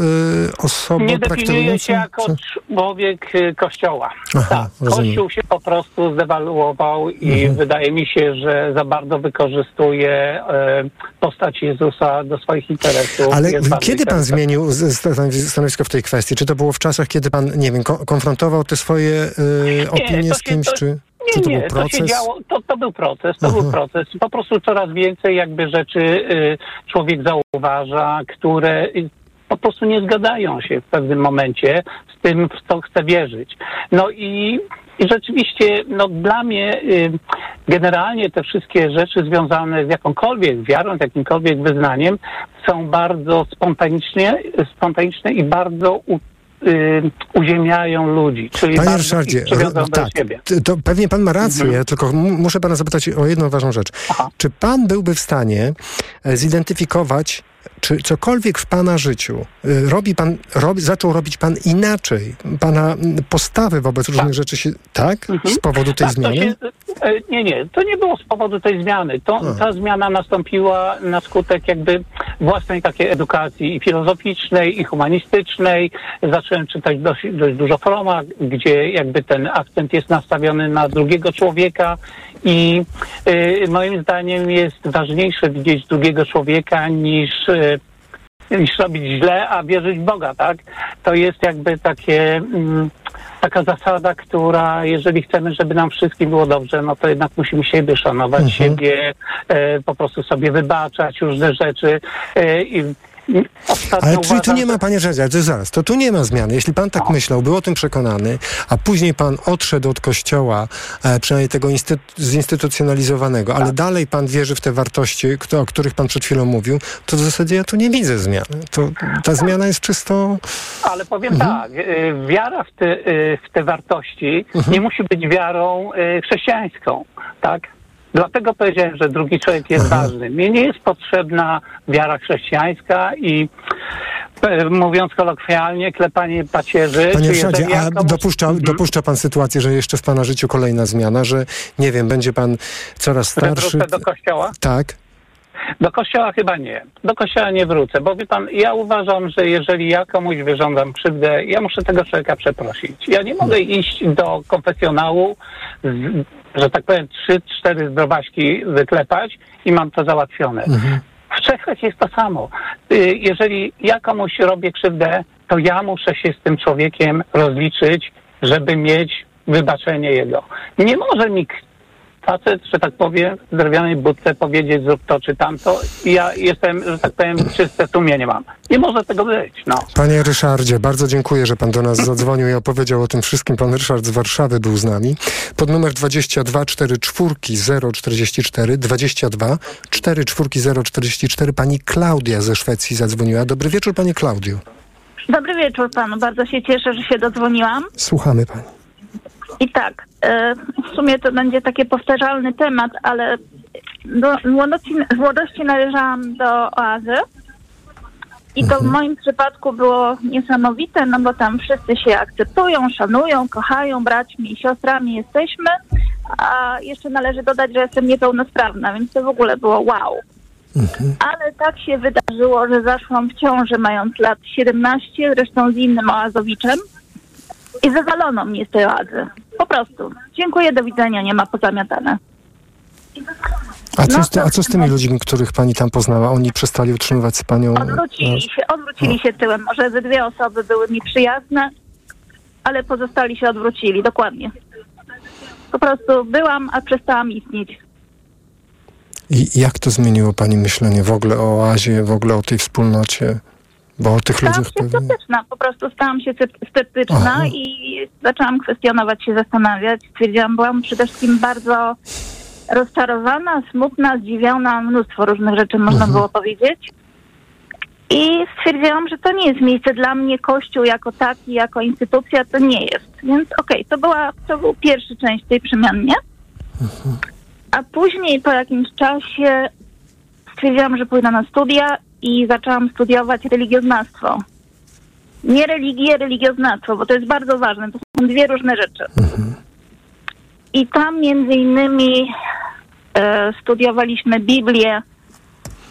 y, osoba Nie definiuje się jako czy? człowiek y, Kościoła. Aha, tak. Kościół się po prostu zdewaluował i mhm. wydaje mi się, że za bardzo wykorzystuje y, postać Jezusa do swoich interesów. Ale kiedy pan zmienił stanowisko w tej kwestii? Czy to było w czasach, kiedy pan, nie wiem, konfrontował te swoje y, opinie nie, z kimś, to, czy... Nie, to nie, to się działo, to, to był proces, to Aha. był proces. Po prostu coraz więcej jakby rzeczy y, człowiek zauważa, które y, po prostu nie zgadzają się w pewnym momencie z tym, w co chce wierzyć. No i, i rzeczywiście, no dla mnie y, generalnie te wszystkie rzeczy związane z jakąkolwiek wiarą, z jakimkolwiek wyznaniem są bardzo spontaniczne, spontaniczne i bardzo y, uziemiają ludzi. Czyli Panie Ryszardzie, tak, to pewnie pan ma rację, mhm. tylko muszę pana zapytać o jedną ważną rzecz. Aha. Czy pan byłby w stanie e, zidentyfikować czy cokolwiek w Pana życiu y, robi Pan, robi, zaczął robić Pan inaczej? Pana postawy wobec tak. różnych rzeczy się, tak? Mhm. Z powodu tej tak, zmiany? Się, e, nie, nie, to nie było z powodu tej zmiany. To, ta zmiana nastąpiła na skutek jakby własnej takiej edukacji i filozoficznej, i humanistycznej. Zacząłem czytać dość, dość dużo Froma, gdzie jakby ten akcent jest nastawiony na drugiego człowieka i y, moim zdaniem jest ważniejsze widzieć drugiego człowieka niż niż robić źle, a wierzyć w Boga, tak? To jest jakby takie, mm, taka zasada, która jeżeli chcemy, żeby nam wszystkim było dobrze, no to jednak musimy siebie szanować, mhm. siebie e, po prostu sobie wybaczać różne rzeczy. E, i, Ostatnio Ale czyli tu nie ma, panie Rzedzia, to zaraz, to tu nie ma zmiany. Jeśli pan tak no. myślał, był o tym przekonany, a później pan odszedł od kościoła, e, przynajmniej tego instytu zinstytucjonalizowanego, tak. ale dalej pan wierzy w te wartości, o których pan przed chwilą mówił, to w zasadzie ja tu nie widzę zmiany. To, ta zmiana jest czysto... Ale powiem mhm. tak, y, wiara w te, y, w te wartości mhm. nie musi być wiarą y, chrześcijańską, tak? Dlatego powiedziałem, że drugi człowiek jest Aha. ważny. Mnie nie jest potrzebna wiara chrześcijańska i e, mówiąc kolokwialnie, klepanie pacierzy. Panie Ryszardzie, a dopuszcza, mhm. dopuszcza pan sytuację, że jeszcze w pana życiu kolejna zmiana, że nie wiem, będzie pan coraz starszy? Wrócę do kościoła? Tak. Do kościoła chyba nie. Do kościoła nie wrócę, bo wie pan, ja uważam, że jeżeli ja komuś wyrządzam krzywdę, ja muszę tego człowieka przeprosić. Ja nie mogę iść do konfesjonału, z, że tak powiem, trzy, cztery zdrowaśki wyklepać i mam to załatwione. Mhm. W Czechach jest to samo. Y, jeżeli ja komuś robię krzywdę, to ja muszę się z tym człowiekiem rozliczyć, żeby mieć wybaczenie jego. Nie może mi facet, że tak powiem, w drewnianej budce powiedzieć zrób to czy tamto i ja jestem, że tak powiem, czyste sumienie mam. Nie może tego być, no. Panie Ryszardzie, bardzo dziękuję, że pan do nas zadzwonił i opowiedział o tym wszystkim. Pan Ryszard z Warszawy był z nami. Pod numer 22 44 044 22 44 044 pani Klaudia ze Szwecji zadzwoniła. Dobry wieczór, pani Klaudio. Dobry wieczór panu. Bardzo się cieszę, że się dodzwoniłam. Słuchamy pani. I tak, e, w sumie to będzie taki powtarzalny temat, ale do, młodości, z młodości należałam do oazy. I to w moim przypadku było niesamowite, no bo tam wszyscy się akceptują, szanują, kochają, braćmi i siostrami jesteśmy, a jeszcze należy dodać, że jestem niepełnosprawna, więc to w ogóle było wow. Ale tak się wydarzyło, że zaszłam w ciąży mając lat 17, zresztą z innym oazowiczem i wywalono mnie z tej oazy. Po prostu. Dziękuję, do widzenia, nie ma pozamiatane. A co, No z a co z tymi ludźmi, których pani tam poznała? Oni przestali utrzymywać z panią... Odwrócili się, odwrócili się tyłem. Może ze dwie osoby były mi przyjazne, ale pozostali się odwrócili, dokładnie. Po prostu byłam, a przestałam istnieć. I jak to zmieniło pani myślenie w ogóle o oazie, w ogóle o tej wspólnocie? Bo o tych Stałam ludziach się pewnie... sceptyczna, po prostu stałam się scepty- sceptyczna Aha. i zaczęłam kwestionować się, zastanawiać. Stwierdziłam, byłam przede wszystkim bardzo rozczarowana, smutna, zdziwiona, mnóstwo różnych rzeczy można było powiedzieć. I stwierdziłam, że to nie jest miejsce dla mnie, Kościół jako taki, jako instytucja, to nie jest. Więc okej, to była, to był pierwszy część tej przemiany. A później po jakimś czasie stwierdziłam, że pójdę na studia i zaczęłam studiować religioznawstwo. Nie religię, religioznawstwo, bo to jest bardzo ważne. To są dwie różne rzeczy. I tam między innymi e, studiowaliśmy Biblię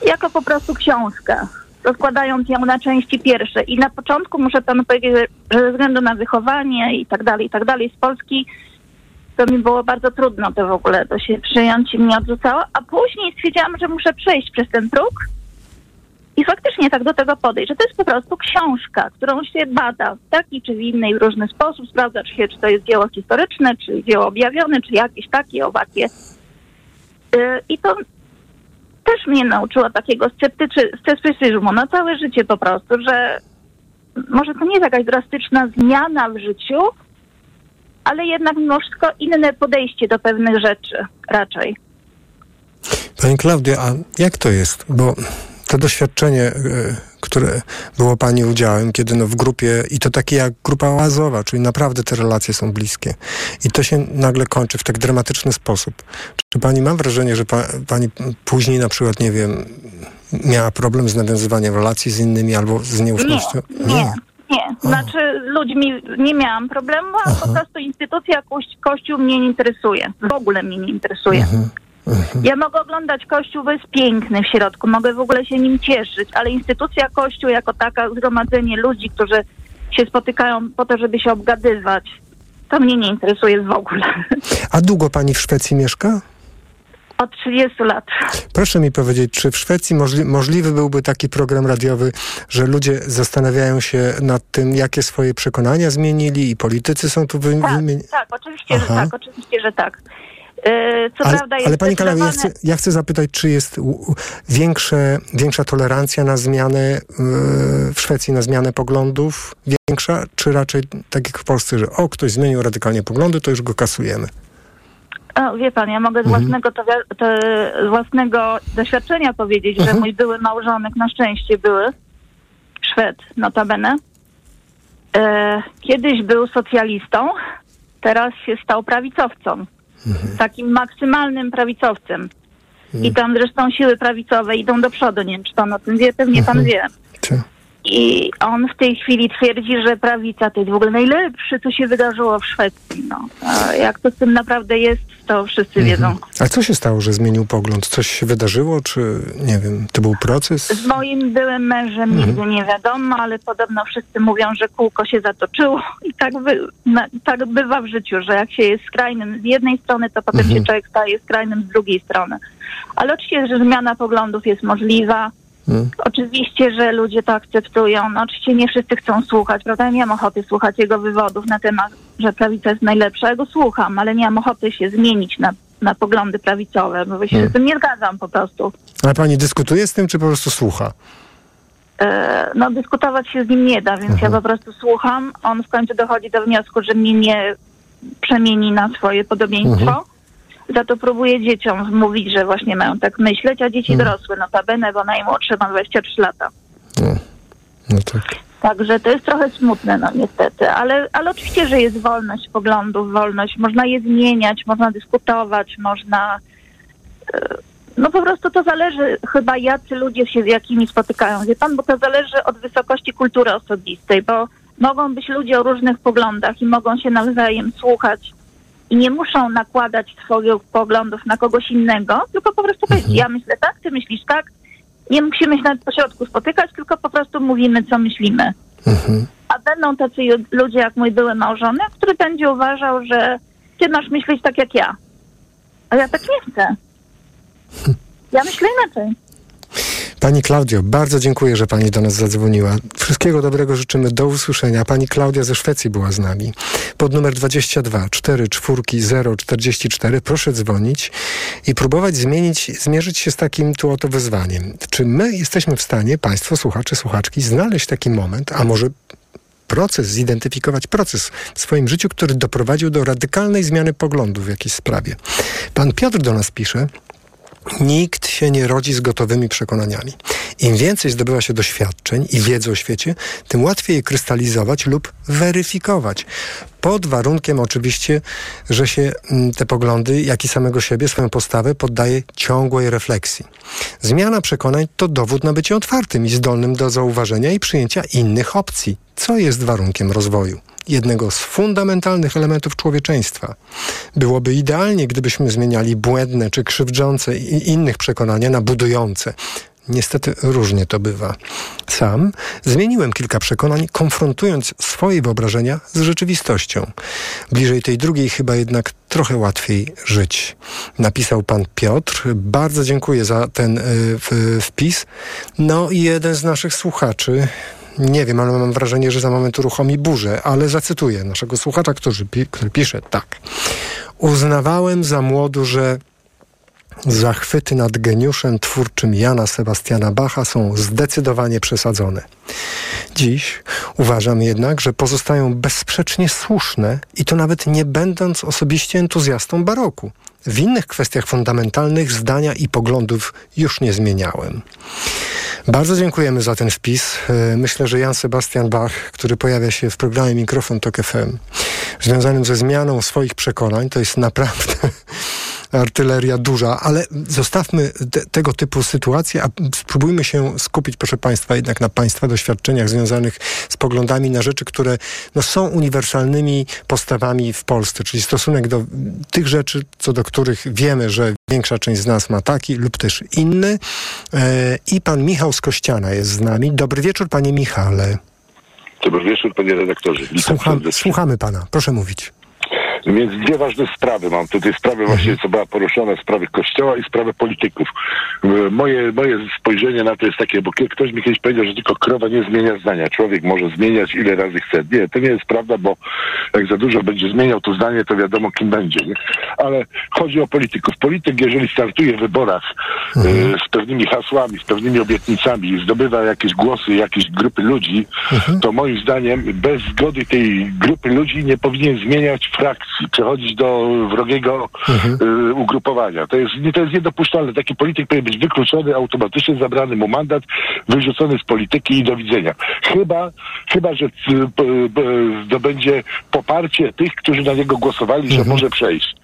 jako po prostu książkę, rozkładając ją na części pierwsze. I na początku muszę panu powiedzieć, że- że ze względu na wychowanie i tak dalej, i tak dalej z Polski, to mi było bardzo trudno to w ogóle, to się przyjąć i mnie odrzucało, a później stwierdziłam, że muszę przejść przez ten próg i faktycznie tak do tego podejść, że to jest po prostu książka, którą się bada w taki czy w inny i różny sposób, sprawdza się, czy to jest dzieło historyczne, czy dzieło objawione, czy jakieś takie, owakie. Yy, I to też mnie nauczyło takiego sceptycyzmu na całe życie po prostu, że może to nie jest jakaś drastyczna zmiana w życiu, ale jednak mimo wszystko inne podejście do pewnych rzeczy raczej. Pani Klaudia, a jak to jest? Bo to doświadczenie, e, które było Pani udziałem, kiedy no w grupie, i to takie jak grupa oazowa, czyli naprawdę te relacje są bliskie. I to się nagle kończy w tak dramatyczny sposób. Czy Pani ma wrażenie, że pa, Pani później na przykład, nie wiem, miała problem z nawiązywaniem relacji z innymi albo z nieufnością? Nie, nie. Znaczy ludźmi nie miałam problemu, a po prostu instytucja koś- Kościół mnie nie interesuje. W ogóle mnie nie interesuje. Ja mogę oglądać Kościół, bo jest piękny w środku, mogę w ogóle się nim cieszyć, ale instytucja Kościół jako taka, zgromadzenie ludzi, którzy się spotykają po to, żeby się obgadywać, to mnie nie interesuje w ogóle. A długo Pani w Szwecji mieszka? Od 30 lat. Proszę mi powiedzieć, czy w Szwecji możli możliwy byłby taki program radiowy, że ludzie zastanawiają się nad tym, jakie swoje przekonania zmienili i politycy są tu wy- Tak, wymienieni? tak, oczywiście, że Aha. tak, oczywiście, że tak. Yy, Co Ale, prawda jest ale Pani Kalami, ja chcę, ja chcę zapytać, czy jest większe, większa tolerancja na zmianę yy, w Szwecji, na zmianę poglądów? Większa, czy raczej tak jak w Polsce, że o, ktoś zmienił radykalnie poglądy, to już go kasujemy? O, wie pan, ja mogę z Mhm. własnego, to, to, własnego doświadczenia powiedzieć, że Mhm. mój były małżonek na szczęście były Szwed, notabene. E, kiedyś był socjalistą, teraz się stał prawicowcą. Mhm. Takim maksymalnym prawicowcem. I tam zresztą siły prawicowe idą do przodu. Nie wiem, czy pan o tym wie, pewnie pan wie. Czy? I on w tej chwili twierdzi, że prawica to jest w ogóle najlepsze, co się wydarzyło w Szwecji. No. A jak to z tym naprawdę jest, to wszyscy wiedzą. A co się stało, że zmienił pogląd? Coś się wydarzyło, czy nie wiem, to był proces? Z moim byłym mężem Mhm. nigdy nie wiadomo, ale podobno wszyscy mówią, że kółko się zatoczyło i tak, by, na, tak bywa w życiu, że jak się jest skrajnym z jednej strony, to potem Mhm. się człowiek staje skrajnym z drugiej strony. Ale oczywiście, że zmiana poglądów jest możliwa. Hmm. Oczywiście, że ludzie to akceptują. No, oczywiście nie wszyscy chcą słuchać, prawda? Ja nie mam ochoty słuchać jego wywodów na temat, że prawica jest najlepsza. Ja go słucham, ale nie mam ochoty się zmienić na, na poglądy prawicowe, bo się Hmm. z tym nie zgadzam po prostu. Ale pani dyskutuje z tym, czy po prostu słucha? E, no dyskutować się z nim nie da, więc ja po prostu słucham. On w końcu dochodzi do wniosku, że mnie nie przemieni na swoje podobieństwo. Mhm. Za to próbuje dzieciom wmówić, że właśnie mają tak myśleć, a dzieci dorosłe notabene, bo najmłodsze ma 23 lata. No tak. Także to jest trochę smutne, no niestety, ale, ale oczywiście, że jest wolność poglądów, wolność. Można je zmieniać, można dyskutować, można... e, No po prostu to zależy chyba jacy ludzie się z jakimi spotykają, wie pan, bo to zależy od wysokości kultury osobistej, bo mogą być ludzie o różnych poglądach i mogą się nawzajem słuchać i nie muszą nakładać swoich poglądów na kogoś innego, tylko po prostu powiedzieć, ja myślę tak, ty myślisz tak. Nie musimy się nawet po środku spotykać, tylko po prostu mówimy, co myślimy. A będą tacy ludzie jak mój były małżonek, który będzie uważał, że ty masz myśleć tak jak ja. A ja tak nie chcę. Ja myślę inaczej. Pani Klaudio, bardzo dziękuję, że Pani do nas zadzwoniła. Wszystkiego dobrego życzymy. Do usłyszenia. Pani Klaudia ze Szwecji była z nami. Pod numer 22 44 044 proszę dzwonić i próbować zmienić, zmierzyć się z takim tu oto wyzwaniem. Czy my jesteśmy w stanie, Państwo, słuchacze, słuchaczki, znaleźć taki moment, a może proces, zidentyfikować proces w swoim życiu, który doprowadził do radykalnej zmiany poglądów w jakiejś sprawie. Pan Piotr do nas pisze, Nikt się nie rodzi z gotowymi przekonaniami. Im więcej zdobywa się doświadczeń i wiedzy o świecie, tym łatwiej je krystalizować lub weryfikować. Pod warunkiem oczywiście, że się mm, te poglądy, jak i samego siebie, swoją postawę poddaje ciągłej refleksji. Zmiana przekonań to dowód na bycie otwartym i zdolnym do zauważenia i przyjęcia innych opcji, co jest warunkiem rozwoju jednego z fundamentalnych elementów człowieczeństwa. Byłoby idealnie, gdybyśmy zmieniali błędne czy krzywdzące i innych przekonania na budujące. Niestety różnie to bywa. Sam zmieniłem kilka przekonań, konfrontując swoje wyobrażenia z rzeczywistością. Bliżej tej drugiej chyba jednak trochę łatwiej żyć. Napisał pan Piotr. Bardzo dziękuję za ten y, w, wpis. No i jeden z naszych słuchaczy, nie wiem, ale mam wrażenie, że za moment uruchomi burzę, ale zacytuję naszego słuchacza, który, pi który pisze tak. Uznawałem za młodu, że Zachwyty nad geniuszem twórczym Jana Sebastiana Bacha są zdecydowanie przesadzone. Dziś uważam jednak, że pozostają bezsprzecznie słuszne i to nawet nie będąc osobiście entuzjastą baroku. W innych kwestiach fundamentalnych zdania i poglądów już nie zmieniałem. Bardzo dziękujemy za ten wpis. E, Myślę, że Jan Sebastian Bach, który pojawia się w programie Mikrofon Tok FM, związanym ze zmianą swoich przekonań, to jest naprawdę artyleria duża, ale zostawmy te, tego typu sytuacje, a spróbujmy się skupić, proszę Państwa, jednak na Państwa doświadczeniach związanych z poglądami na rzeczy, które no, są uniwersalnymi postawami w Polsce, czyli stosunek do tych rzeczy, co do których wiemy, że większa część z nas ma taki lub też inny. E, I pan Michał z Kościana jest z nami. Dobry wieczór, panie Michale. Dobry wieczór, panie redaktorze. Słucham, słuchamy pana, proszę mówić. Więc dwie ważne sprawy mam tutaj. Sprawy właśnie, co była poruszona, sprawy kościoła i sprawy polityków. Moje, moje spojrzenie na to jest takie, bo ktoś mi kiedyś powiedział, że tylko krowa nie zmienia zdania. Człowiek może zmieniać ile razy chce. Nie, to nie jest prawda, bo jak za dużo będzie zmieniał to zdanie, to wiadomo kim będzie. Nie? Ale chodzi o polityków. Polityk, jeżeli startuje w wyborach e, z pewnymi hasłami, z pewnymi obietnicami i zdobywa jakieś głosy, jakieś grupy ludzi, to moim zdaniem bez zgody tej grupy ludzi nie powinien zmieniać frakcji, przechodzić do wrogiego y, ugrupowania. To jest, nie, to jest niedopuszczalne. Taki polityk powinien być wykluczony, automatycznie zabrany mu mandat, wyrzucony z polityki i do widzenia. Chyba, chyba że y, p- zdobędzie poparcie tych, którzy na niego głosowali, że może przejść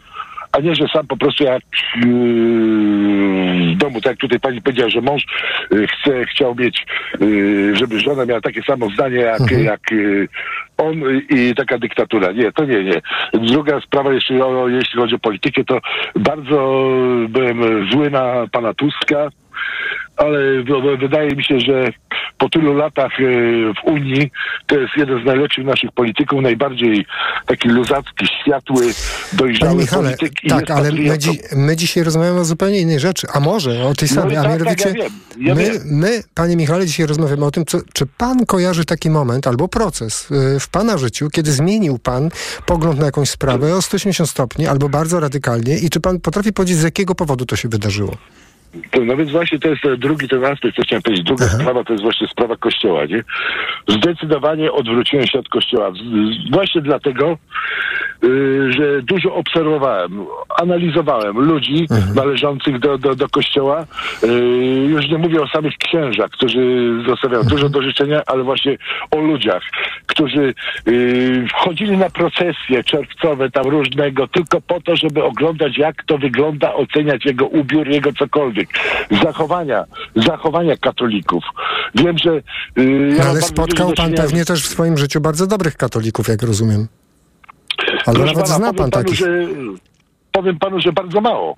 a nie, że sam po prostu jak yy, domu, tak jak tutaj pani powiedziała, że mąż yy, chce, chciał mieć, yy, żeby żona miała takie samo zdanie jak, jak yy, on i taka dyktatura. Nie, to nie, nie. Druga sprawa, jeśli, o, jeśli chodzi o politykę, to bardzo byłem zły na pana Tuska, ale wydaje mi się, że po tylu latach e, w Unii to jest jeden z najlepszych naszych polityków, najbardziej taki luzacki, światły, Panie dojrzały Michale, polityk tak, ale my, dzi my dzisiaj rozmawiamy o zupełnie innej rzeczy, a może o tej No samej, i a tak, mianowicie tak, ja ja my, my, panie Michale, dzisiaj rozmawiamy o tym, co, czy pan kojarzy taki moment albo proces y, w pana życiu, kiedy zmienił pan pogląd na jakąś sprawę o 180 stopni albo bardzo radykalnie i czy pan potrafi powiedzieć, z jakiego powodu to się wydarzyło? No więc właśnie to jest e, drugi ten aspekt, co chciałem powiedzieć. Druga sprawa to jest właśnie sprawa Kościoła, nie? Zdecydowanie odwróciłem się od Kościoła. Właśnie dlatego, y, że dużo obserwowałem, analizowałem ludzi Mhm. należących do, do, do kościoła. Y, już nie mówię o samych księżach, którzy zostawiają Mhm. dużo do życzenia, ale właśnie o ludziach, którzy y, wchodzili na procesje czerwcowe tam różnego, tylko po to, żeby oglądać, jak to wygląda, oceniać jego ubiór, jego cokolwiek. Zachowania, zachowania katolików. Wiem, że... Y, No, mam ale spotkał pan czynienia- pewnie też w swoim życiu bardzo dobrych katolików, jak rozumiem. Albo Proszę nawet pana, zna pan panu, takich. Że, powiem panu, że bardzo mało.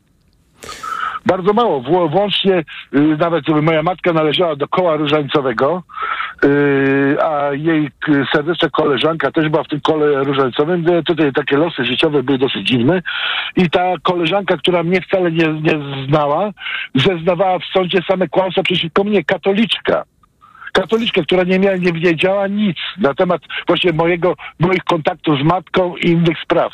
Bardzo mało. Wło- Włącznie y, nawet moja matka należała do koła różańcowego, y, a jej serdeczna koleżanka też była w tym kole różańcowym. Tutaj takie losy życiowe były dosyć dziwne. I ta koleżanka, która mnie wcale nie, nie znała, zeznawała w sądzie same kłamstwa przeciwko mnie, katoliczka katoliczka, która nie miała, nie wiedziała nic na temat właśnie mojego, moich kontaktów z matką i innych spraw.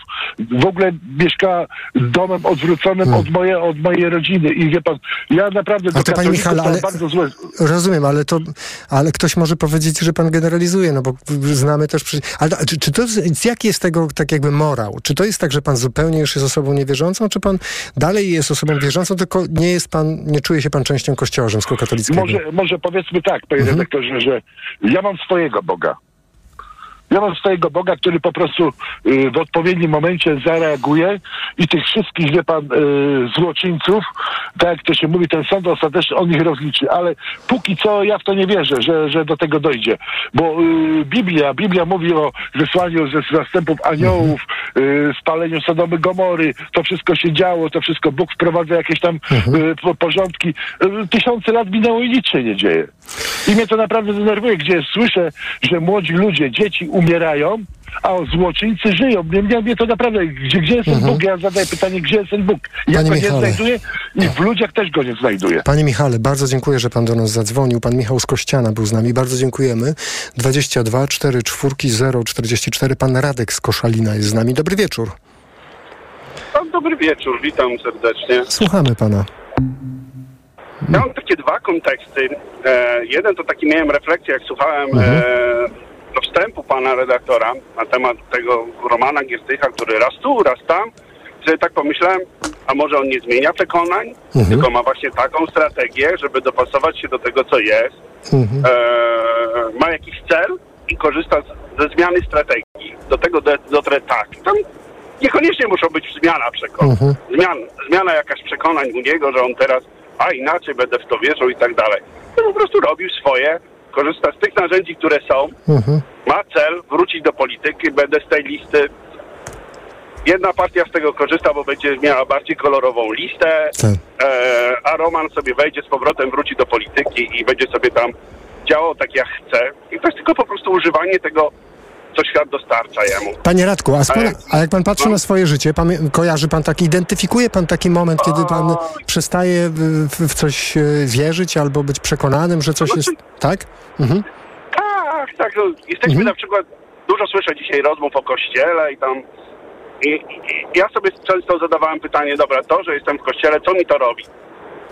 W ogóle mieszkała domem odwróconym od, moje, od mojej rodziny i wie pan, ja naprawdę Hmm. A to panie ale bardzo złe... rozumiem, ale to, ale ktoś może powiedzieć, że pan generalizuje, no bo znamy też, przy... ale czy, czy to, z- jaki jest tego tak jakby morał? Czy to jest tak, że pan zupełnie już jest osobą niewierzącą, czy pan dalej jest osobą wierzącą, tylko nie jest pan, nie czuje się pan częścią kościoła rzymskokatolickiego? Może, może powiedzmy tak, panie Mhm. Redaktorze, że ja mam swojego Boga. Ja mam swojego Boga, który po prostu y, w odpowiednim momencie zareaguje i tych wszystkich, wie pan, y, złoczyńców, tak jak to się mówi, ten sąd ostateczny, on ich rozliczy. Ale póki co ja w to nie wierzę, że, że do tego dojdzie. Bo y, Biblia, Biblia mówi o zesłaniu ze zastępów aniołów, y, spaleniu Sodomy Gomory. To wszystko się działo, to wszystko Bóg wprowadza jakieś tam po- porządki. Tysiące lat minęło i nic się nie dzieje. I mnie to naprawdę denerwuje, gdzie słyszę, że młodzi ludzie, dzieci umierają, a złoczyńcy żyją. Mnie, mnie, mnie to naprawdę, gdzie, gdzie jest ten Bóg? Ja zadaję pytanie, gdzie jest ten Bóg? Ja Panie go nie znajduję i w ludziach też go nie znajduję. Panie Michale, bardzo dziękuję, że pan do nas zadzwonił. Pan Michał z Kościana był z nami. Bardzo dziękujemy. 22 4 4 0 44. Pan Radek z Koszalina jest z nami. Dobry wieczór. No, dobry wieczór, witam serdecznie. Słuchamy pana. Ja mam takie dwa konteksty. E, jeden to taki miałem refleksję, jak słuchałem Mhm. e, do wstępu pana redaktora na temat tego Romana Giertycha, który raz tu, raz tam. Sobie tak pomyślałem, a może on nie zmienia przekonań, Mhm. tylko ma właśnie taką strategię, żeby dopasować się do tego, co jest. Mhm. E, ma jakiś cel i korzysta z, ze zmiany strategii. Do tego do, dotrę tak. Tam niekoniecznie muszą być zmiana przekonań. Mhm. Zmian, zmiana jakaś przekonań u niego, że on teraz, a inaczej będę w to wierzył i tak dalej. To po prostu robił swoje, korzysta z tych narzędzi, które są, Mhm. ma cel wrócić do polityki, będę z tej listy. Jedna partia z tego korzysta, bo będzie miała bardziej kolorową listę, Tak. e, a Roman sobie wejdzie z powrotem, wróci do polityki i będzie sobie tam działał tak jak chce. I to jest tylko po prostu używanie tego, co świat dostarcza jemu. Panie Radku, a, pana, a jak pan patrzy na swoje życie, pamię- kojarzy pan taki, identyfikuje pan taki moment, kiedy pan przestaje w, w, coś e, wierzyć albo być przekonanym, że coś jest... Tak? Mhm. Tak, tak. No, jesteśmy na przykład, dużo słyszę dzisiaj rozmów o kościele i tam. I, ja sobie często zadawałem pytanie, dobra, to, że jestem w kościele, co mi to robi?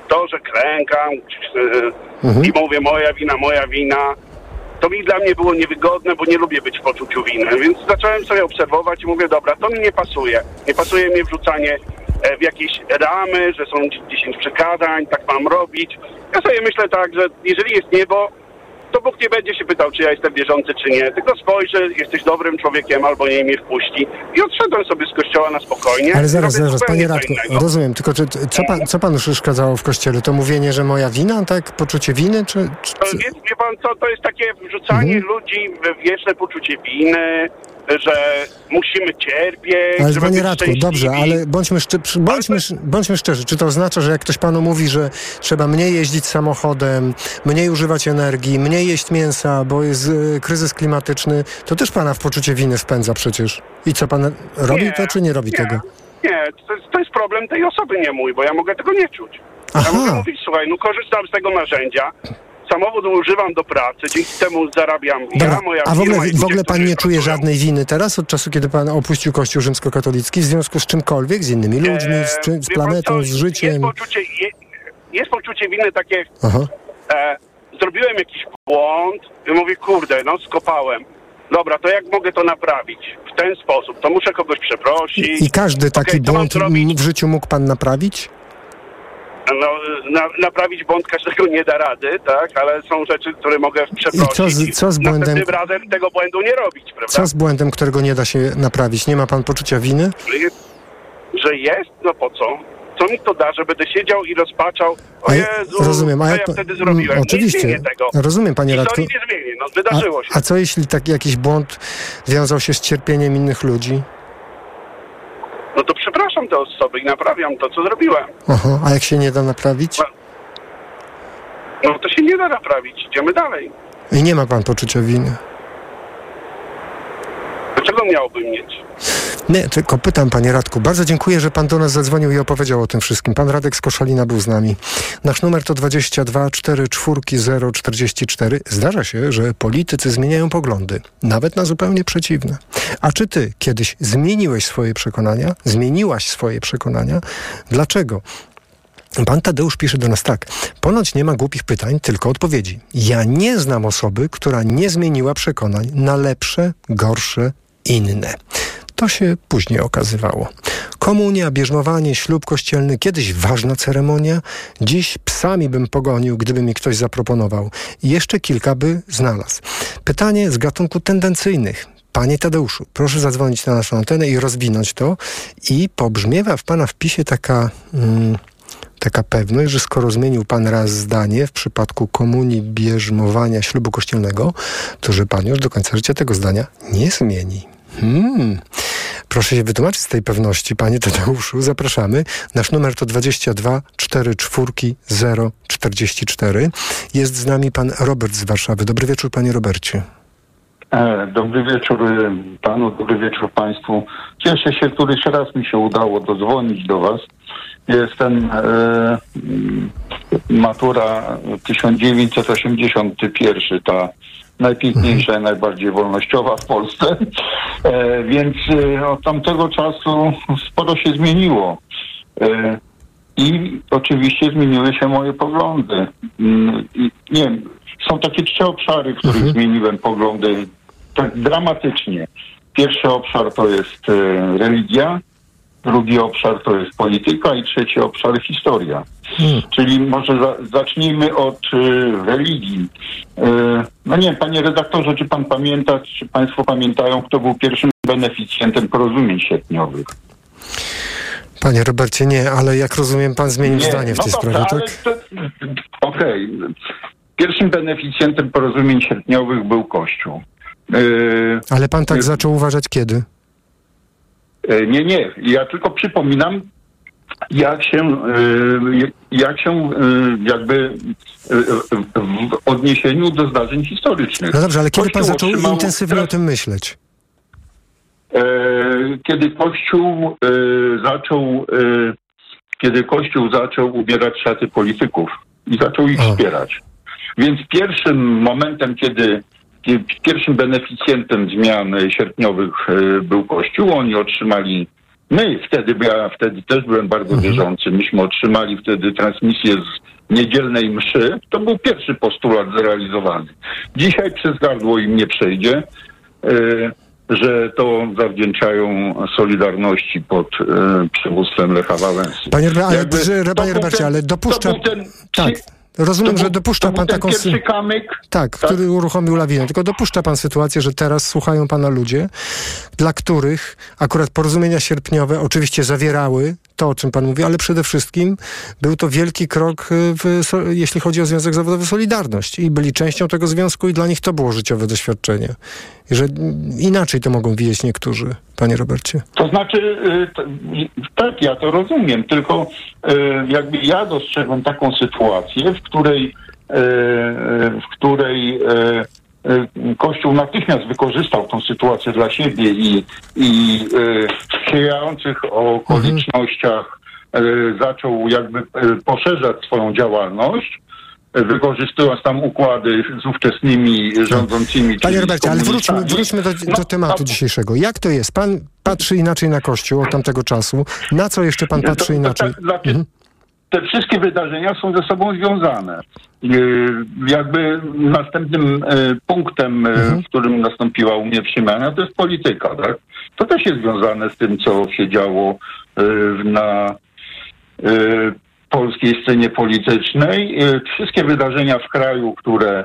To, że klękam yy, i mówię moja wina, moja wina, to mi dla mnie było niewygodne, bo nie lubię być w poczuciu winy. Więc zacząłem sobie obserwować i mówię, dobra, to mi nie pasuje. Nie pasuje mi wrzucanie e, w jakieś ramy, że są 10 przykazań, tak mam robić. Ja sobie myślę tak, że jeżeli jest niebo, to Bóg nie będzie się pytał, czy ja jestem wierzący, czy nie. Tylko spojrzy, jesteś dobrym człowiekiem, albo nie mnie wpuści. I odszedłem sobie z kościoła na spokojnie. Ale zaraz, zaraz, panie Radku, rozumiem, tylko czy, co, pan, co panu przeszkadzało w kościele? To mówienie, że moja wina, tak? Poczucie winy, czy... czy... To jest, wie pan co, to jest takie wrzucanie Mhm. ludzi w wieczne poczucie winy, że musimy cierpieć, Ale panie Radku, dobrze, ale bądźmy, szczy, bądźmy, bądźmy szczerzy. Czy to oznacza, że jak ktoś panu mówi, że trzeba mniej jeździć samochodem, mniej używać energii, mniej jeść mięsa, bo jest y, kryzys klimatyczny, to też pana w poczucie winy wpędza przecież. I co pan robi Nie, to, czy nie robi nie. tego? Nie, to jest, to jest problem tej osoby, nie mój, bo ja mogę tego nie czuć. Ja Aha. mogę mówić, słuchaj, no korzystam z tego narzędzia, samochód używam do pracy, dzięki temu zarabiam Dobra, ja, moja a w ogóle, w ogóle pan nie czuje żadnej winy teraz, od czasu, kiedy pan opuścił Kościół rzymskokatolicki, w związku z czymkolwiek, z innymi ludźmi, z, czym, z planetą, co, z życiem? Jest poczucie, je, jest poczucie winy takie, e, zrobiłem jakiś błąd i mówię, kurde, no skopałem. dobra, to jak mogę to naprawić? W ten sposób, to muszę kogoś przeprosić. I, i każdy taki mam błąd w życiu mógł pan naprawić? No, na, naprawić błąd każdego nie da rady, tak? Ale są rzeczy, które mogę przeprosić. I co z- co z błędem- Następnym razem tego błędu nie robić, prawda? Co z błędem, którego nie da się naprawić? Nie ma pan poczucia winy? Że jest? No po co? Co mi to da, że będę siedział i rozpaczał? O A Jezu, rozumiem, a jak ja wtedy zrobiłem? Mm, oczywiście. Nie tego. Rozumiem, panie Radku. nie zmienię, no A, wydarzyło się. a co jeśli taki jakiś błąd wiązał się z cierpieniem innych ludzi? No to przepraszam te osoby i naprawiam to, co zrobiłem. Aha, a jak się nie da naprawić? No to się nie da naprawić. Idziemy dalej. I nie ma pan poczucia winy. Dlaczego miałbym mieć? Nie, tylko pytam, panie Radku. Bardzo dziękuję, że pan do nas zadzwonił i opowiedział o tym wszystkim. Pan Radek z Koszalina był z nami. Nasz numer to 22 44 044. Zdarza się, że politycy zmieniają poglądy, nawet na zupełnie przeciwne. A czy ty kiedyś zmieniłeś swoje przekonania? Zmieniłaś swoje przekonania? Dlaczego? Pan Tadeusz pisze do nas tak. Ponoć nie ma głupich pytań, tylko odpowiedzi. Ja nie znam osoby, która nie zmieniła przekonań na lepsze, gorsze, inne. To się później okazywało. Komunia, bierzmowanie, ślub kościelny, kiedyś ważna ceremonia, dziś psami bym pogonił, gdyby mi ktoś zaproponował. Jeszcze kilka by znalazł. Pytanie z gatunku tendencyjnych. Panie Tadeuszu, proszę zadzwonić na naszą antenę i rozwinąć to. I pobrzmiewa w pana wpisie taka... Mm, taka pewność, że skoro zmienił pan raz zdanie w przypadku komunii, bierzmowania, ślubu kościelnego, to że pan już do końca życia tego zdania nie zmieni. Hmm. Proszę się wytłumaczyć z tej pewności, panie Tadeuszu. Zapraszamy. Nasz numer to 22 44 044. Jest z nami pan Robert z Warszawy. Dobry wieczór, panie Robercie. E, Dobry wieczór y, panu, dobry wieczór państwu. Cieszę się, któryś raz mi się udało dodzwonić do was. Jestem e, matura 1981, ta najpiękniejsza i najbardziej wolnościowa w Polsce. E, więc e, od tamtego czasu sporo się zmieniło. E, i oczywiście zmieniły się moje poglądy. Mm, i Nie wiem, są takie trzy obszary, w których zmieniłem poglądy tak dramatycznie. Pierwszy obszar to jest e, religia, drugi obszar to jest polityka i trzeci obszar historia. Czyli może za, zacznijmy od e, religii. E, no nie panie redaktorze, czy pan pamięta, czy państwo pamiętają, kto był pierwszym beneficjentem porozumień sierpniowych? Panie Robercie, nie, ale jak rozumiem, pan zmienił Nie, zdanie w no tej sprawie, tak? Okej. Pierwszym beneficjentem porozumień sierpniowych był Kościół. Yy, Ale pan tak zaczął uważać kiedy? Yy, nie, nie. Ja tylko przypominam, jak się, yy, jak się yy, jakby w odniesieniu do zdarzeń historycznych. No dobrze, ale kiedy pan zaczął otrzymał- intensywnie o tym myśleć? E, kiedy Kościół e, zaczął, e, kiedy Kościół zaczął ubierać szaty polityków i zaczął ich wspierać. Więc pierwszym momentem, kiedy pierwszym beneficjentem zmian sierpniowych e, był Kościół, oni otrzymali My wtedy, ja wtedy też byłem bardzo wierzący, myśmy otrzymali wtedy transmisję z niedzielnej mszy. To był pierwszy postulat zrealizowany. Dzisiaj przez gardło im nie przejdzie. E, że to zawdzięczają Solidarności pod e, przywództwem Lecha Wałęsy. Panie, ale, Jakby panie Robercie, ale dopuszcza... To był ten, tak, rozumiem, że dopuszcza pan taką... sy- pierwszy kamyk. Tak, który uruchomił lawinę. Tylko dopuszcza pan sytuację, że teraz słuchają pana ludzie, dla których akurat porozumienia sierpniowe oczywiście zawierały to, o czym pan mówi, ale przede wszystkim był to wielki krok, y, w, jeśli chodzi o Związek Zawodowy Solidarność. I byli częścią tego związku i dla nich to było życiowe doświadczenie. I że inaczej to mogą widzieć niektórzy, panie Robercie. To znaczy, y, t- tak, ja to rozumiem, tylko y, jakby ja dostrzegłem taką sytuację, w której, y, y, w której y, Kościół natychmiast wykorzystał tą sytuację dla siebie i, i w sprzyjających okolicznościach zaczął jakby poszerzać swoją działalność, wykorzystując tam układy z ówczesnymi rządzącymi. Panie Robercie, ale wróćmy, wróćmy do, No, do tematu dzisiejszego. Jak to jest? Pan patrzy inaczej na Kościół od tamtego czasu. Na co jeszcze pan patrzy inaczej? tak, dla- Mhm. Te wszystkie wydarzenia są ze sobą związane. Jakby następnym punktem, w którym nastąpiła u mnie przemiana, to jest polityka. Tak? To też jest związane z tym, co się działo na polskiej scenie politycznej. Wszystkie wydarzenia w kraju, które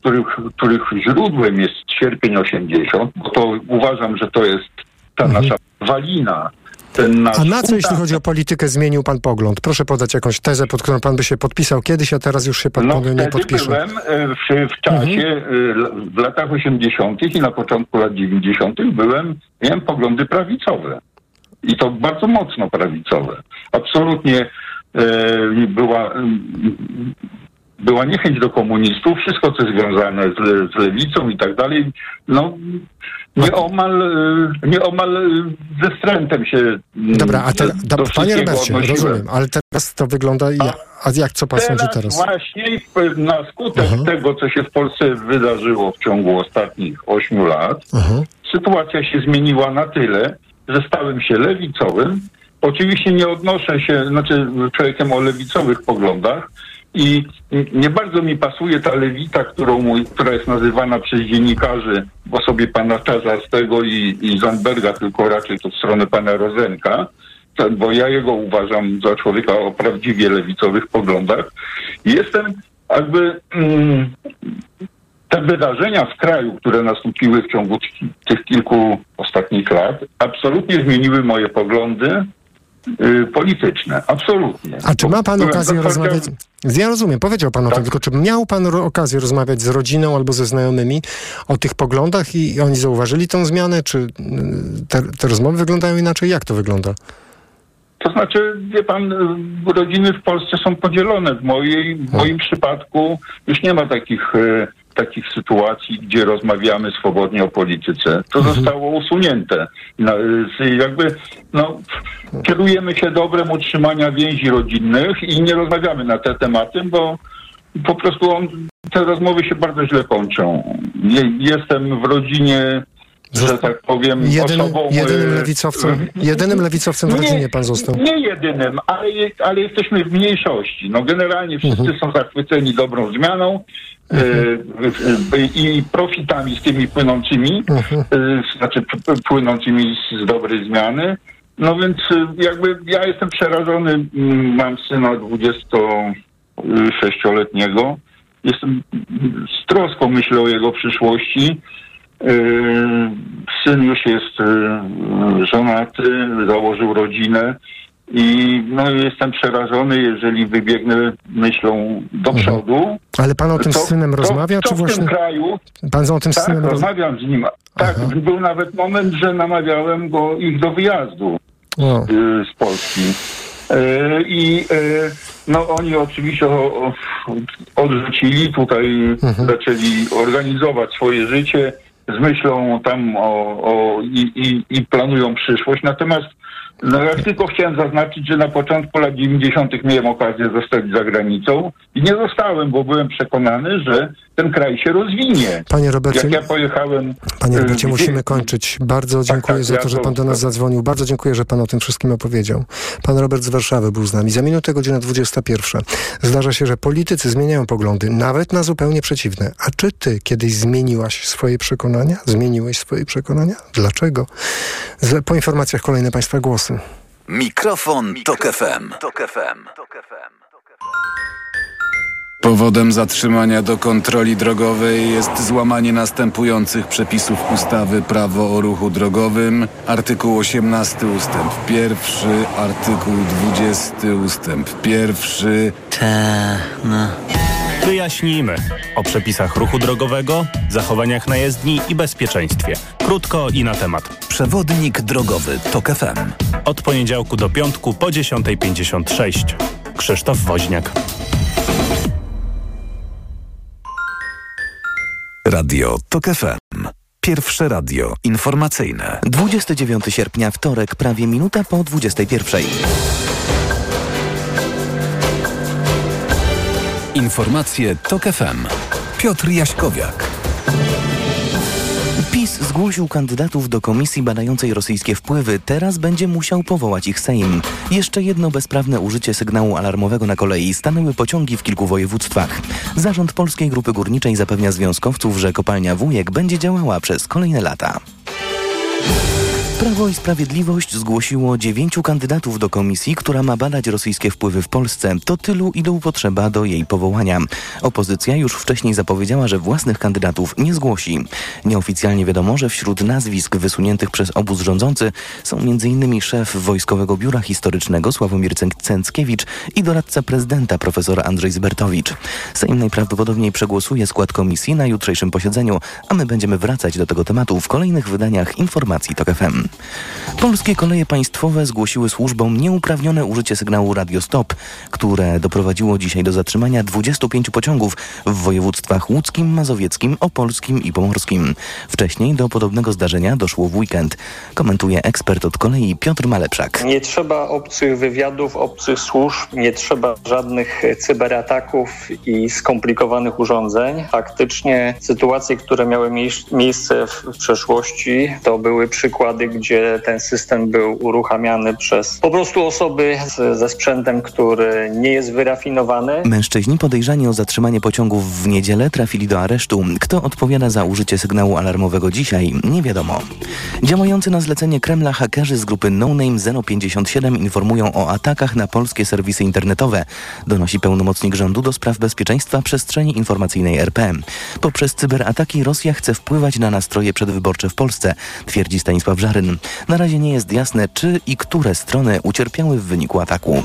których, których źródłem jest sierpień 80, bo to uważam, że to jest ta mhm. nasza walina. A na co, jeśli chodzi o politykę, zmienił pan pogląd? Proszę podać jakąś tezę, pod którą pan by się podpisał kiedyś, a teraz już się pan no, nie podpisze. byłem w, w czasie, mhm. w latach 80. i na początku lat 90. byłem, miałem poglądy prawicowe. I to bardzo mocno prawicowe. Absolutnie e, była była niechęć do komunistów, wszystko co związane z, z lewicą i tak dalej, no nieomal, e, nieomal e, ze wstrętem się mm, Dobra, a teraz, panie Robercie, rozumiem, ale teraz to wygląda, a, a jak, co pan sądzi teraz? właśnie na skutek -huh. tego, co się w Polsce wydarzyło w ciągu ostatnich ośmiu lat, -huh. sytuacja się zmieniła na tyle, że stałem się lewicowym, Oczywiście nie odnoszę się, znaczy człowiekiem o lewicowych poglądach, i nie bardzo mi pasuje ta lewita, którą mój, która jest nazywana przez dziennikarzy w osobie pana Czarzastego i, i Zandberga, tylko raczej to w stronę pana Rozenka, bo ja jego uważam za człowieka o prawdziwie lewicowych poglądach. Jestem jakby mm, te wydarzenia w kraju, które nastąpiły w ciągu tych kilku ostatnich lat, absolutnie zmieniły moje poglądy polityczne. Absolutnie. A czy ma pan okazję rozmawiać... Ja rozumiem, powiedział pan o tym, tak. tylko czy miał pan okazję rozmawiać z rodziną albo ze znajomymi o tych poglądach i oni zauważyli tą zmianę? Czy y, te, te rozmowy wyglądają inaczej? Jak to wygląda? To znaczy, wie pan, rodziny w Polsce są podzielone. W, mojej, w moim przypadku już nie ma takich, e, takich sytuacji, gdzie rozmawiamy swobodnie o polityce. To mhm. zostało usunięte. No, jakby, no, kierujemy się dobrem utrzymania więzi rodzinnych i nie rozmawiamy na te tematy, bo po prostu on, te rozmowy się bardzo źle kończą. Jestem w rodzinie że tak powiem, Jedyny, osobą... Jedynym lewicowcem, jedynym lewicowcem w rodzinie pan został. Nie jedynym, ale, ale jesteśmy w mniejszości. No generalnie wszyscy mhm. są zachwyceni dobrą zmianą mhm. e, i profitami z tymi płynącymi, mhm. e, znaczy płynącymi z dobrej zmiany. No więc jakby ja jestem przerażony, mam syna 26-letniego, jestem z troską myślę o jego przyszłości. Yy, syn już jest yy, żonaty, założył rodzinę i no, jestem przerażony, jeżeli wybiegnę myślą do mhm. przodu. Ale pan o tym to, z synem to, rozmawia, to czy właśnie? w tym kraju. Pan o tym tak, z synem rozmawiam z nim. Tak, Aha. był nawet moment, że namawiałem go ich do wyjazdu yy, z Polski. I no oni oczywiście odrzucili, tutaj mhm. zaczęli organizować swoje życie z myślą tam o, o i, i, i planują przyszłość. Natomiast no ja tylko chciałem zaznaczyć, że na początku lat 90. miałem okazję zostać za granicą i nie zostałem, bo byłem przekonany, że ten kraj się rozwinie. Panie Robercie, Jak ja pojechałem... Panie Robercie, musimy kończyć. Bardzo tak, dziękuję tak, za to, że pan do nas zadzwonił. Bardzo dziękuję, że pan o tym wszystkim opowiedział. Pan Robert z Warszawy był z nami. Za minutę godzina 21. Zdarza się, że politycy zmieniają poglądy, nawet na zupełnie przeciwne. A czy ty kiedyś zmieniłaś swoje przekonania? Zmieniłeś swoje przekonania? Dlaczego? Po informacjach kolejne państwa głosy. Mikrofon, Mikrofon Tok FM. Tok FM. Powodem zatrzymania do kontroli drogowej jest złamanie następujących przepisów ustawy Prawo o ruchu drogowym, artykuł 18 ustęp 1, artykuł 20 ustęp 1. Ta, no. Wyjaśnijmy o przepisach ruchu drogowego, zachowaniach na jezdni i bezpieczeństwie. Krótko i na temat. Przewodnik drogowy TOK FM. Od poniedziałku do piątku po 10.56. Krzysztof Woźniak. Radio TOK FM. Pierwsze radio informacyjne. 29 sierpnia, wtorek, prawie minuta po 21. Informacje TOK FM. Piotr Jaśkowiak. PiS zgłosił kandydatów do komisji badającej rosyjskie wpływy. Teraz będzie musiał powołać ich Sejm. Jeszcze jedno bezprawne użycie sygnału alarmowego na kolei. Stanęły pociągi w kilku województwach. Zarząd Polskiej Grupy Górniczej zapewnia związkowców, że kopalnia Wujek będzie działała przez kolejne lata. Prawo i Sprawiedliwość zgłosiło dziewięciu kandydatów do komisji, która ma badać rosyjskie wpływy w Polsce. To tylu, ilu potrzeba do jej powołania. Opozycja już wcześniej zapowiedziała, że własnych kandydatów nie zgłosi. Nieoficjalnie wiadomo, że wśród nazwisk wysuniętych przez obóz rządzący są m.in. szef Wojskowego Biura Historycznego Sławomir Cęckiewicz i doradca prezydenta profesor Andrzej Zbertowicz. Sejm najprawdopodobniej przegłosuje skład komisji na jutrzejszym posiedzeniu, a my będziemy wracać do tego tematu w kolejnych wydaniach informacji TOK FM. Polskie koleje państwowe zgłosiły służbom nieuprawnione użycie sygnału Radio Stop, które doprowadziło dzisiaj do zatrzymania 25 pociągów w województwach łódzkim, mazowieckim, opolskim i pomorskim. Wcześniej do podobnego zdarzenia doszło w weekend. Komentuje ekspert od kolei Piotr Malepszak. Nie trzeba obcych wywiadów, obcych służb, nie trzeba żadnych cyberataków i skomplikowanych urządzeń. Faktycznie sytuacje, które miały miejsce w przeszłości, to były przykłady, gdzie ten system był uruchamiany przez po prostu osoby z, ze sprzętem, który nie jest wyrafinowany. Mężczyźni podejrzani o zatrzymanie pociągów w niedzielę trafili do aresztu. Kto odpowiada za użycie sygnału alarmowego dzisiaj, nie wiadomo. Działający na zlecenie Kremla hakerzy z grupy No Name 057 informują o atakach na polskie serwisy internetowe, donosi pełnomocnik rządu do spraw bezpieczeństwa przestrzeni informacyjnej RP. Poprzez cyberataki Rosja chce wpływać na nastroje przedwyborcze w Polsce, twierdzi Stanisław Żaryn. Na razie nie jest jasne, czy i które strony ucierpiały w wyniku ataku.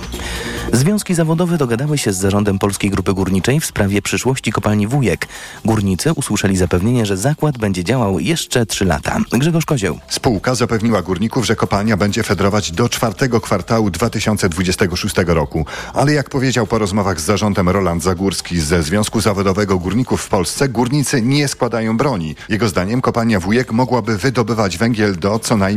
Związki zawodowe dogadały się z zarządem Polskiej Grupy Górniczej w sprawie przyszłości kopalni Wujek. Górnicy usłyszeli zapewnienie, że zakład będzie działał jeszcze 3 lata. Grzegorz Kozieł. Spółka zapewniła górników, że kopalnia będzie fedrować do czwartego kwartału 2026 roku. Ale jak powiedział po rozmowach z zarządem Roland Zagórski ze Związku Zawodowego Górników w Polsce, górnicy nie składają broni. Jego zdaniem kopalnia Wujek mogłaby wydobywać węgiel do co najmniej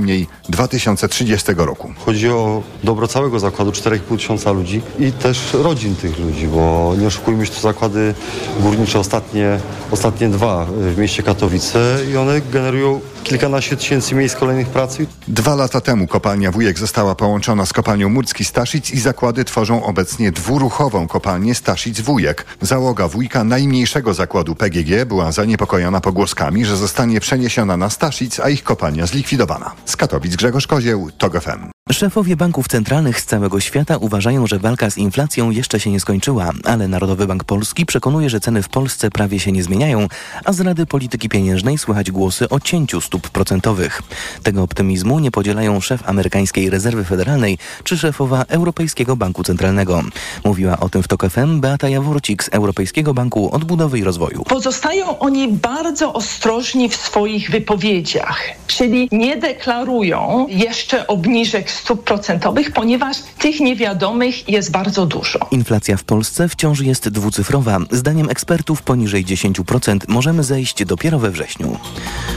2030 roku. Chodzi o dobro całego zakładu, 4,5 tysiąca ludzi i też rodzin tych ludzi, bo nie oszukujmy się, to zakłady górnicze ostatnie, ostatnie dwa w mieście Katowice i one generują kilkanaście tysięcy miejsc kolejnych pracy. Dwa lata temu kopalnia Wujek została połączona z kopalnią Murski Staszic i zakłady tworzą obecnie dwuruchową kopalnię Staszic Wujek. Załoga wujka najmniejszego zakładu PGG była zaniepokojona pogłoskami, że zostanie przeniesiona na Staszic, a ich kopalnia zlikwidowana. Z Katowic Grzegorz Kozieł, TOG FM. Szefowie banków centralnych z całego świata uważają, że walka z inflacją jeszcze się nie skończyła, ale Narodowy Bank Polski przekonuje, że ceny w Polsce prawie się nie zmieniają, a z Rady Polityki Pieniężnej słychać głosy o cięciu stóp procentowych. Tego optymizmu nie podzielają szef amerykańskiej rezerwy federalnej czy szefowa Europejskiego Banku Centralnego. Mówiła o tym w TOK FM Beata Jaworcik z Europejskiego Banku Odbudowy i Rozwoju. Pozostają oni bardzo ostrożni w swoich wypowiedziach, czyli nie deklarują jeszcze obniżek stóp procentowych, ponieważ tych niewiadomych jest bardzo dużo. Inflacja w Polsce wciąż jest dwucyfrowa. Zdaniem ekspertów poniżej 10% możemy zejść dopiero we wrześniu.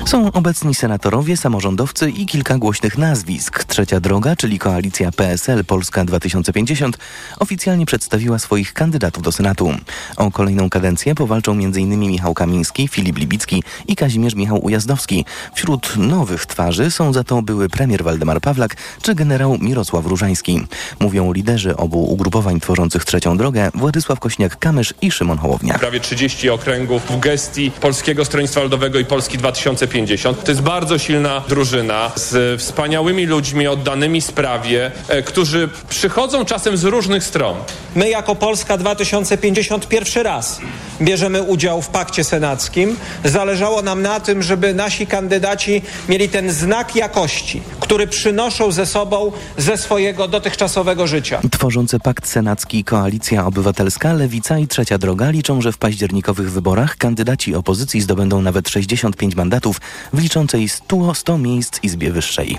Są obecni senatorowie, samorządowcy i kilka głośnych nazwisk. Trzecia droga, czyli koalicja PSL Polska 2050, oficjalnie przedstawiła swoich kandydatów do Senatu. O kolejną kadencję powalczą m.in. Michał Kamiński, Filip Libicki i Kazimierz Michał Ujazdowski. Wśród nowych twarzy są za to były premier Waldemar Pawlak czy generał Mirosław Różański. Mówią liderzy obu ugrupowań tworzących trzecią drogę Władysław Kośniak-Kamysz i Szymon Hołownia. Prawie 30 okręgów w gestii Polskiego Stronnictwa Ludowego i Polski 2050. To jest bardzo silna drużyna z wspaniałymi ludźmi oddanymi sprawie, e, którzy przychodzą czasem z różnych stron. My jako Polska 2050 pierwszy raz bierzemy udział w pakcie senackim. Zależało nam na tym, żeby nasi kandydaci mieli ten znak jakości, który przynoszą ze sobą ze swojego dotychczasowego życia. Tworzące pakt senacki Koalicja Obywatelska, Lewica i Trzecia Droga liczą, że w październikowych wyborach kandydaci opozycji zdobędą nawet 65 mandatów w liczącej 100, 100 miejsc Izbie Wyższej.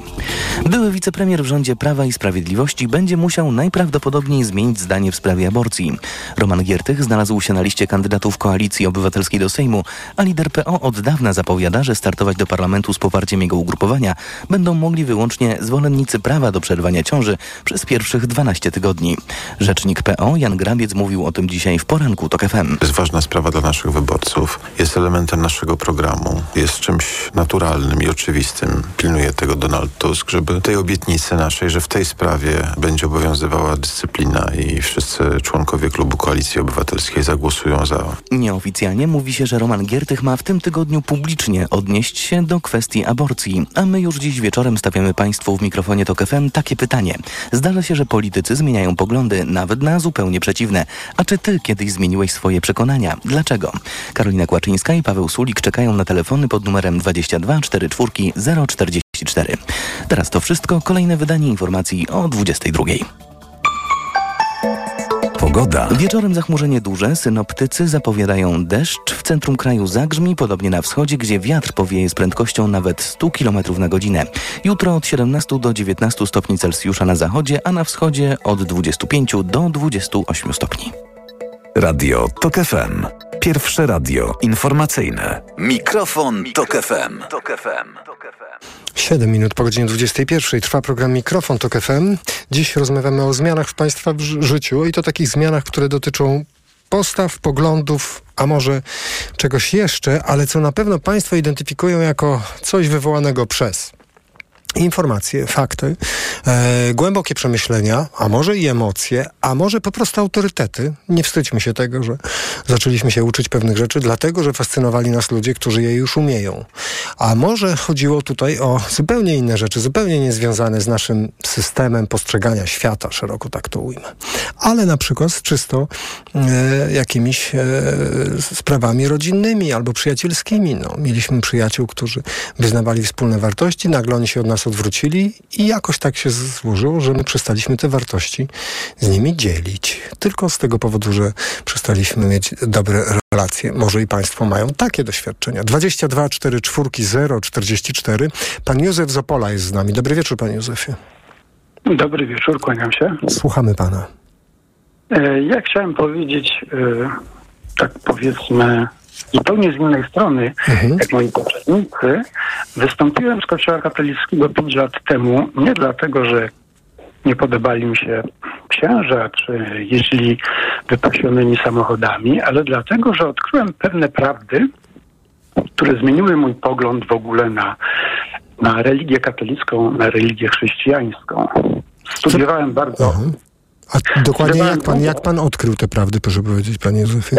Były wicepremier w rządzie Prawa i Sprawiedliwości będzie musiał najprawdopodobniej zmienić zdanie w sprawie aborcji. Roman Giertych znalazł się na liście kandydatów Koalicji Obywatelskiej do Sejmu, a lider PO od dawna zapowiada, że startować do parlamentu z poparciem jego ugrupowania będą mogli wyłącznie zwolennicy prawa do przerwania ciąży przez pierwszych 12 tygodni. Rzecznik PO Jan Grabiec mówił o tym dzisiaj w poranku TOK FM. To jest ważna sprawa dla naszych wyborców. Jest elementem naszego programu. Jest czymś naturalnym i oczywistym. Pilnuje tego Donald Tusk, żeby tej obietnicy naszej, że w tej sprawie będzie obowiązywała dyscyplina i wszyscy członkowie klubu Koalicji Obywatelskiej zagłosują za. Nieoficjalnie mówi się, że Roman Giertych ma w tym tygodniu publicznie odnieść się do kwestii aborcji. A my już dziś wieczorem stawiamy Państwu w mikrofonie TOK FM takie pytanie. Zdarza się, że politycy zmieniają poglądy, nawet na zupełnie przeciwne. A czy Ty kiedyś zmieniłeś swoje przekonania? Dlaczego? Karolina Kłaczyńska i Paweł Sulik czekają na telefony pod numerem 22 44 044. Teraz to wszystko. Kolejne wydanie informacji o 22. Pogoda. Wieczorem zachmurzenie duże, synoptycy zapowiadają deszcz. W centrum kraju zagrzmi, podobnie na wschodzie, gdzie wiatr powieje z prędkością nawet 100 km na godzinę. Jutro od 17 do 19 stopni Celsjusza na zachodzie, a na wschodzie od 25 do 28 stopni. Radio TOK FM. Pierwsze radio informacyjne. Mikrofon, Tok FM. Tok FM. 7 minut po godzinie 21 trwa program Mikrofon Tok FM. Dziś rozmawiamy o zmianach w Państwa w życiu i to takich zmianach, które dotyczą postaw, poglądów, a może czegoś jeszcze, ale co na pewno Państwo identyfikują jako coś wywołanego przez informacje, fakty, e, głębokie przemyślenia, a może i emocje, a może po prostu autorytety. Nie wstydźmy się tego, że zaczęliśmy się uczyć pewnych rzeczy, dlatego że fascynowali nas ludzie, którzy je już umieją. A może chodziło tutaj o zupełnie inne rzeczy, zupełnie niezwiązane z naszym systemem postrzegania świata, szeroko tak to ujmę. Ale na przykład z czysto e, jakimiś e, sprawami rodzinnymi albo przyjacielskimi. No, mieliśmy przyjaciół, którzy wyznawali wspólne wartości, nagle oni się od nas odwrócili i jakoś tak się złożyło, że my przestaliśmy te wartości z nimi dzielić. Tylko z tego powodu, że przestaliśmy mieć dobre relacje. Może i Państwo mają takie doświadczenia. 22 4 4 0 44. Pan Józef Zopola jest z nami. Dobry wieczór, Panie Józefie. Dobry wieczór, kłaniam się. Słuchamy Pana. E, ja chciałem powiedzieć, e, tak powiedzmy, zupełnie z innej strony, mhm. jak moi poprzednicy, wystąpiłem z Kościoła katolickiego 5 lat temu nie dlatego, że nie podobali mi się księża, czy jeździli wypasionymi samochodami, ale dlatego, że odkryłem pewne prawdy, które zmieniły mój pogląd w ogóle na, na religię katolicką, na religię chrześcijańską. Studiowałem bardzo. Mhm. A dokładnie jak pan, jak pan odkrył te prawdy, proszę powiedzieć, panie Józefie?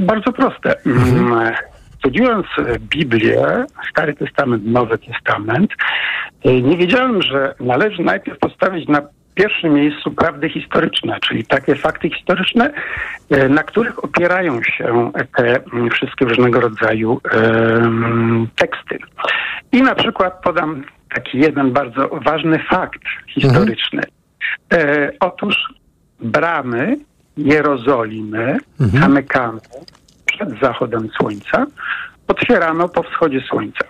Bardzo proste. Mhm. Mm, studiując Biblię, Stary Testament, Nowy Testament, e, nie wiedziałem, że należy najpierw postawić na pierwszym miejscu prawdy historyczne, czyli takie fakty historyczne, e, na których opierają się te mm, wszystkie różnego rodzaju um, teksty. I na przykład podam taki jeden bardzo ważny fakt historyczny. Mhm. E, otóż bramy Jerozolimy mhm. zamykano przed zachodem słońca, otwierano po wschodzie słońca.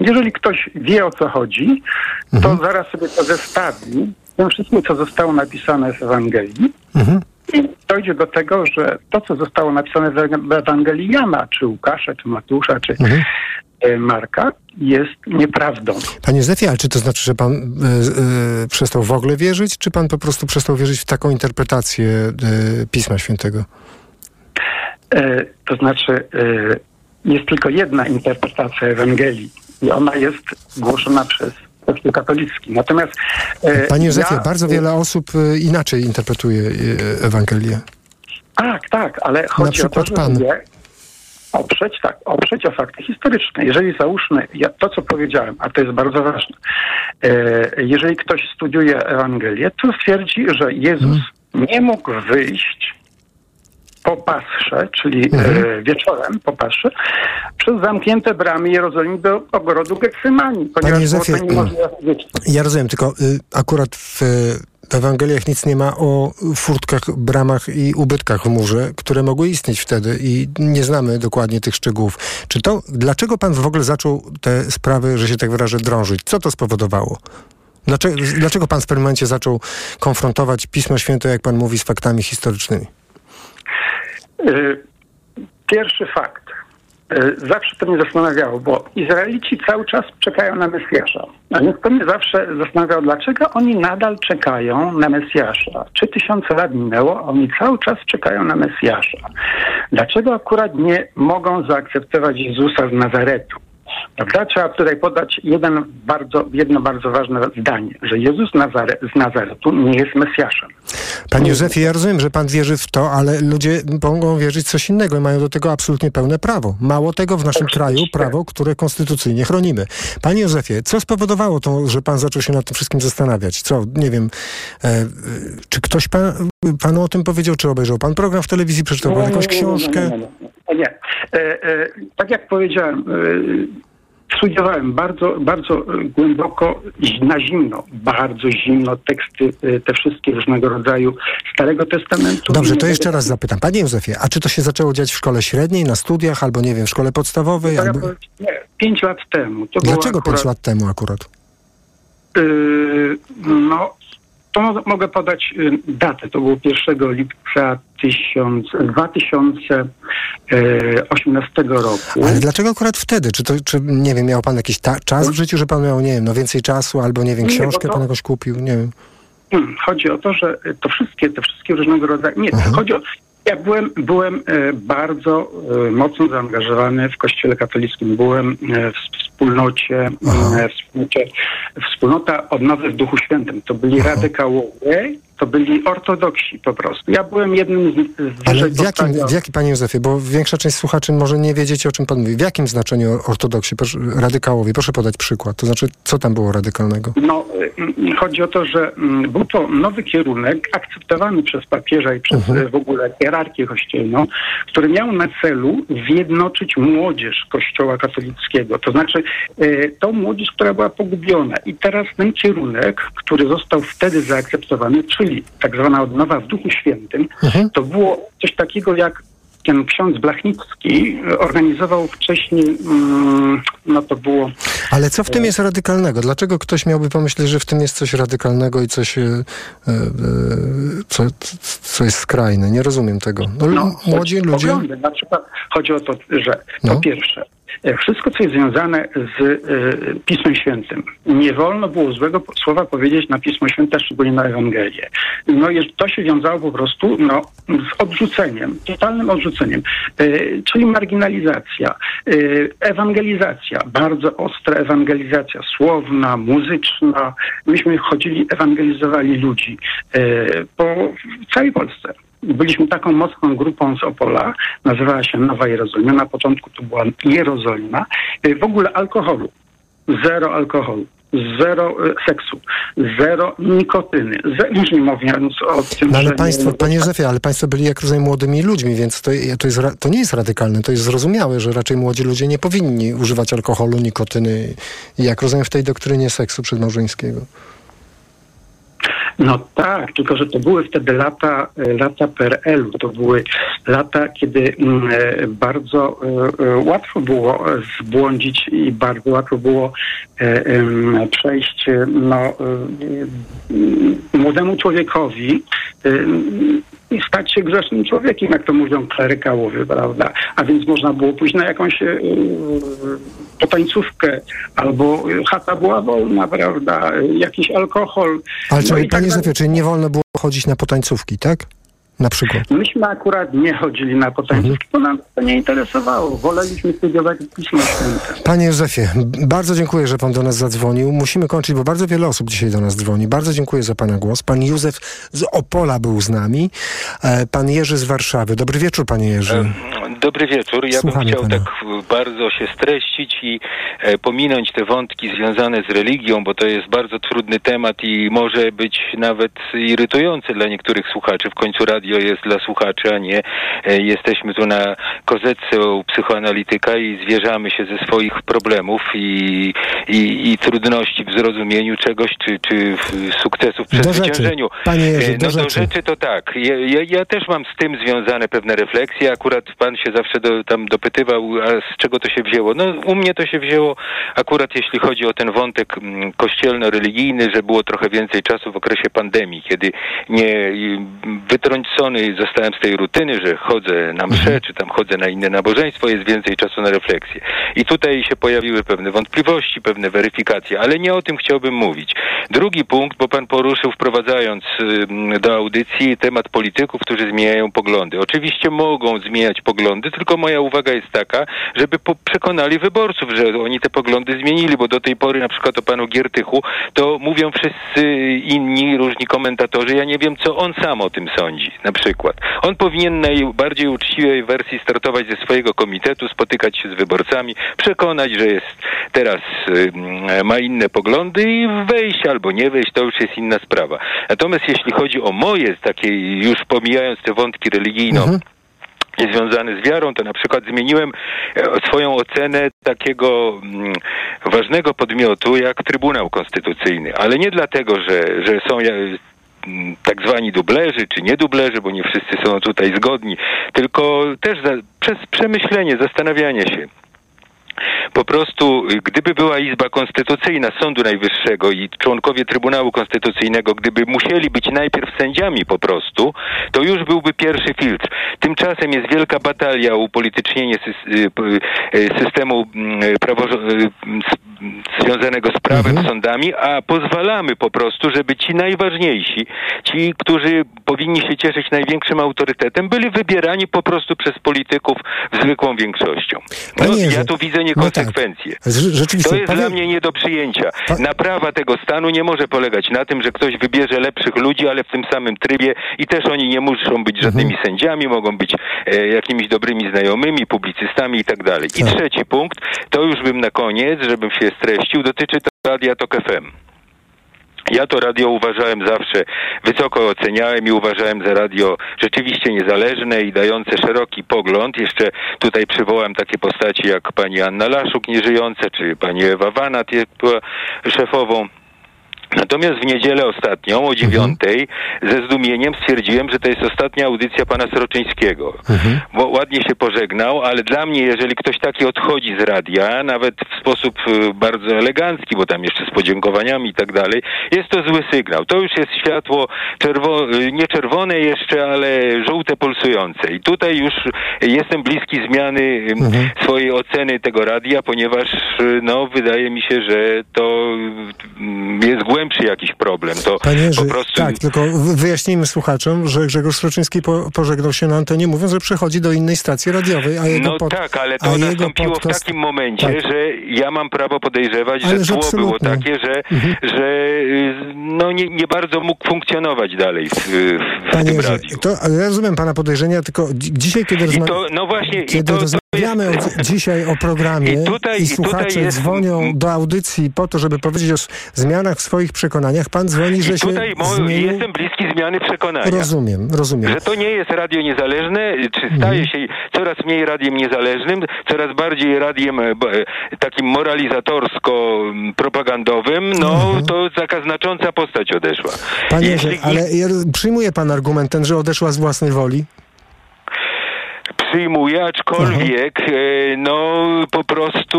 Jeżeli ktoś wie o co chodzi, to mhm. zaraz sobie to zestawi z tym wszystkim, co zostało napisane w Ewangelii mhm. i dojdzie do tego, że to, co zostało napisane w Ewangelii Jana, czy Łukasza, czy Matusza, czy mhm. E, Marka, jest nieprawdą. Panie Józefie, ale czy to znaczy, że pan y, y, przestał w ogóle wierzyć, czy pan po prostu przestał wierzyć w taką interpretację y, Pisma Świętego? To znaczy, jest tylko jedna interpretacja Ewangelii i ona jest głoszona przez Kościół katolicki. Natomiast... Panie Józefie, ja, bardzo wiele osób inaczej interpretuje Ewangelię. Tak, tak, ale chodzi o to, że pan. Ludzie, oprzeć, tak, oprzeć o fakty historyczne. Jeżeli załóżmy ja, to, co powiedziałem, a to jest bardzo ważne, e, jeżeli ktoś studiuje Ewangelię, to stwierdzi, że Jezus hmm. nie mógł wyjść po pasrze, czyli e, mhm. wieczorem po pasrze, przez zamknięte bramy Jerozolimy do ogrodu Getsemani, ponieważ Józefie, było to niemożliwe. Ja rozumiem, tylko y, akurat w w Ewangeliach nic nie ma o furtkach, bramach i ubytkach w murze, które mogły istnieć wtedy i nie znamy dokładnie tych szczegółów. Czy to, dlaczego pan w ogóle zaczął te sprawy, że się tak wyrażę, drążyć? Co to spowodowało? Dlaczego, dlaczego pan w pewnym momencie zaczął konfrontować Pismo Święte, jak pan mówi, z faktami historycznymi? Y, pierwszy fakt. E, zawsze to mnie zastanawiało, bo Izraelici cały czas czekają na Mesjasza. A więc to mnie zawsze zastanawiało, dlaczego oni nadal czekają na Mesjasza. Trzy tysiące lat minęło, a oni cały czas czekają na Mesjasza. Dlaczego akurat nie mogą zaakceptować Jezusa z Nazaretu? Prawda? Trzeba tutaj podać jeden bardzo, jedno bardzo ważne zdanie, że Jezus Nazare, z Nazaretu nie jest Mesjaszem. Panie Józefie, ja rozumiem, że pan wierzy w to, ale ludzie mogą wierzyć w coś innego i mają do tego absolutnie pełne prawo. Mało tego w naszym kraju prawo, które konstytucyjnie chronimy. Panie Józefie, co spowodowało to, że pan zaczął się nad tym wszystkim zastanawiać? Co, nie wiem, e, czy ktoś pan, panu o tym powiedział, czy obejrzał pan program w telewizji, przeczytał pan jakąś książkę? Nie, nie, nie. nie. E, e, tak jak powiedziałem, e, studiowałem bardzo, bardzo głęboko, na zimno, bardzo zimno teksty, te wszystkie różnego rodzaju Starego Testamentu. Dobrze, to jeszcze raz zapytam. Panie Józefie, a czy to się zaczęło dziać w szkole średniej, na studiach, albo nie wiem, w szkole podstawowej? Albo... Nie, pięć lat temu. To Dlaczego akurat, pięć lat temu akurat? Yy, no, to mogę podać y, datę. To było 1 lipca 1000, 2018 roku. Ale dlaczego akurat wtedy? Czy, to, czy nie wiem, miał pan jakiś ta, czas w życiu, że pan miał, nie wiem, no więcej czasu, albo nie wiem, książkę nie, pan jakoś kupił, nie wiem. Hmm, chodzi o to, że to wszystkie, te wszystkie różnego rodzaju... Nie, Aha. chodzi o... Ja byłem, byłem bardzo mocno zaangażowany w Kościele katolickim. Byłem w wspólnocie, w wspólnocie wspólnota odnowy w Duchu Świętym. To byli Aha. radykałowie, to byli ortodoksi po prostu. Ja byłem jednym z, z Ale w jakim, w jakim, panie Józefie, bo większa część słuchaczy może nie wiedzieć, o czym pan mówi. W jakim znaczeniu ortodoksi, radykałowie? Proszę podać przykład. To znaczy, co tam było radykalnego? No, chodzi o to, że był to nowy kierunek akceptowany przez papieża i przez uh-huh. w ogóle hierarchię kościelną, który miał na celu zjednoczyć młodzież kościoła katolickiego. To znaczy, tą młodzież, która była pogubiona. I teraz ten kierunek, który został wtedy zaakceptowany, czyli tak zwana odnowa w Duchu Świętym, mhm. to było coś takiego jak ten ksiądz Blachnicki organizował wcześniej, mm, no to było... Ale co w tym jest radykalnego? Dlaczego ktoś miałby pomyśleć, że w tym jest coś radykalnego i coś, e, e, co, co jest skrajne? Nie rozumiem tego. No, no młodzi ludzie... Poglądy. Na przykład chodzi o to, że no. po pierwsze, wszystko, co jest związane z y, Pismem Świętym. Nie wolno było złego słowa powiedzieć na Pismo Święte, szczególnie na Ewangelię. No to się wiązało po prostu no, z odrzuceniem, totalnym odrzuceniem, y, czyli marginalizacja, y, ewangelizacja, bardzo ostra ewangelizacja, słowna, muzyczna. Myśmy chodzili, ewangelizowali ludzi po całej Polsce byliśmy taką mocną grupą z Opola, nazywała się Nowa Jerozolima. Na początku to była Jerozolima. Y, w ogóle alkoholu. Zero alkoholu zero y, seksu, zero nikotyny, już nie mówiąc o tym, no ale państwo, nie... panie Józefie, ale państwo byli jak rozumiem młodymi ludźmi, więc to, to, jest, to nie jest radykalne, to jest zrozumiałe, że raczej młodzi ludzie nie powinni używać alkoholu, nikotyny, jak rozumiem w tej doktrynie seksu przedmałżeńskiego. No tak, tylko że to były wtedy lata, e, lata PRL-u. To były lata, kiedy mm, e, bardzo e, łatwo było zbłądzić i bardzo łatwo było przejść no, młodemu człowiekowi i stać się grzesznym człowiekiem, jak to mówią klerykałowie, prawda? A więc można było pójść na jakąś potańcówkę, albo chata była wolna, prawda? Jakiś alkohol. Ale no czy, panie tak czy nie wolno było chodzić na potańcówki, tak? Na przykład? Myśmy akurat nie chodzili na potańcówki, mhm. bo nam to nie interesowało. Woleliśmy studiować Pismo Święte. Panie Józefie, bardzo dziękuję, że pan do nas zadzwonił. Musimy kończyć, bo bardzo wiele osób dzisiaj do nas dzwoni. Bardzo dziękuję za pana głos. Pan Józef z Opola był z nami. E, pan Jerzy z Warszawy. Dobry wieczór, panie Jerzy. E, dobry wieczór. Ja Słuchamy bym chciał pana. tak bardzo się streścić i e, pominąć te wątki związane z religią, bo to jest bardzo trudny temat i może być nawet irytujący dla niektórych słuchaczy. W końcu radio radio jest dla słuchaczy, a nie e, jesteśmy tu na kozetce u psychoanalityka i zwierzamy się ze swoich problemów i, i, i trudności w zrozumieniu czegoś, czy, czy sukcesów w przezwyciężeniu. Panie Jerzy, e, no do, rzeczy. rzeczy to tak. Ja, ja, ja, też mam z tym związane pewne refleksje. Akurat pan się zawsze do, tam dopytywał, a z czego to się wzięło. No u mnie to się wzięło akurat jeśli chodzi o ten wątek mm, kościelno-religijny, że było trochę więcej czasu w okresie pandemii, kiedy nie wyrzucony zostałem z tej rutyny, że chodzę na msze, czy tam chodzę na inne nabożeństwo, jest więcej czasu na refleksję. I tutaj się pojawiły pewne wątpliwości, pewne weryfikacje, ale nie o tym chciałbym mówić. Drugi punkt, bo pan poruszył wprowadzając do audycji temat polityków, którzy zmieniają poglądy. Oczywiście mogą zmieniać poglądy, tylko moja uwaga jest taka, żeby przekonali wyborców, że oni te poglądy zmienili, bo do tej pory na przykład o panu Giertychu to mówią wszyscy inni, różni komentatorzy, ja nie wiem, co on sam o tym sądzi, na przykład. On powinien najbardziej uczciwej wersji startować ze swojego komitetu, spotykać się z wyborcami, przekonać, że jest teraz ma inne poglądy i wejść albo nie wejść, to już jest inna sprawa. Natomiast jeśli chodzi o moje, takie już pomijając te wątki religijno, związany z wiarą, to na przykład zmieniłem e, swoją ocenę takiego mm, ważnego podmiotu jak Trybunał Konstytucyjny, ale nie dlatego, że, że są tak zwani dublerzy czy nie dublerzy, bo nie wszyscy są tutaj zgodni, tylko też za, przez przemyślenie, zastanawianie się. Po prostu, y, gdyby była Izba Konstytucyjna Sądu Najwyższego i członkowie Trybunału Konstytucyjnego, gdyby musieli być najpierw sędziami po prostu, to już byłby pierwszy filtr. Tymczasem jest wielka batalia o upolitycznienie y, y, systemu mm, s- związanego z prawem, sądami, a pozwalamy po prostu, żeby ci najważniejsi, ci, którzy powinni się cieszyć największym autorytetem, byli wybierani po prostu przez polityków zwykłą większością. No, Panie ja tu widzę niekonsekwencje. No tak. Rzeczywiście, to jest powiem- dla mnie nie do przyjęcia. Naprawa tego stanu nie może polegać na tym, że ktoś wybierze lepszych ludzi, ale w tym samym trybie i też oni nie muszą być żadnymi Mhm. sędziami, mogą być e, jakimiś dobrymi znajomymi, publicystami i tak dalej. I Tak. trzeci punkt, to już bym na koniec, żebym się streścił, dotyczy to Radia Tok FM. Ja to radio uważałem zawsze, wysoko oceniałem i uważałem za radio rzeczywiście niezależne i dające szeroki pogląd. Jeszcze tutaj przywołam takie postaci jak pani Anna Laszuk, nieżyjąca, czy pani Ewa Wanat, była szefową. Natomiast w niedzielę ostatnią o dziewiątej ze zdumieniem stwierdziłem, że to jest ostatnia audycja pana Sroczyńskiego. Bo ładnie się pożegnał, ale dla mnie, jeżeli ktoś taki odchodzi z radia, nawet w sposób y, bardzo elegancki, bo tam jeszcze z podziękowaniami i tak dalej, jest to zły sygnał. To już jest światło czerwo, y, nie czerwone jeszcze, ale żółte pulsujące. I tutaj już jestem bliski zmiany y, swojej oceny tego radia, ponieważ y, no, wydaje mi się, że to jest głębszy jakiś problem. To Panie po prostu tak, tylko wy- wyjaśnijmy słuchaczom, że Grzegorz Sroczyński po, pożegnał się na antenie, mówiąc, że przechodzi do innej stacji radiowej, a jego No pod, tak, ale to nastąpiło podcast- w takim momencie, tak. że ja mam prawo podejrzewać, Ale że że tło było absolutnie. Mhm. takie, że, że y, no nie, nie bardzo mógł funkcjonować dalej w, w, Panie tym radiu. to, ale ja rozumiem pana podejrzenia, tylko dzi- dzisiaj, kiedy, I rozma- to, no właśnie, i kiedy to, to rozmawiamy o, dzisiaj o programie I tutaj- i słuchacze tutaj jest- dzwonią do audycji po to, żeby powiedzieć o zmianach w swoich przekonaniach, pan dzwoni, że I się tutaj mo- zmienił... jestem bliski zmiany przekonania. Rozumiem, rozumiem. Że to nie jest radio niezależne, czy staje Mhm. się coraz mniej radiem niezależnym, coraz bardziej radiem e, e, takim moralizatorsko-propagandowym, no to taka znacząca postać odeszła. Mhm. Panie Jeśli- ale ja przyjmuje pan argument ten, że odeszła z własnej woli? Przyjmuję, aczkolwiek e, no po prostu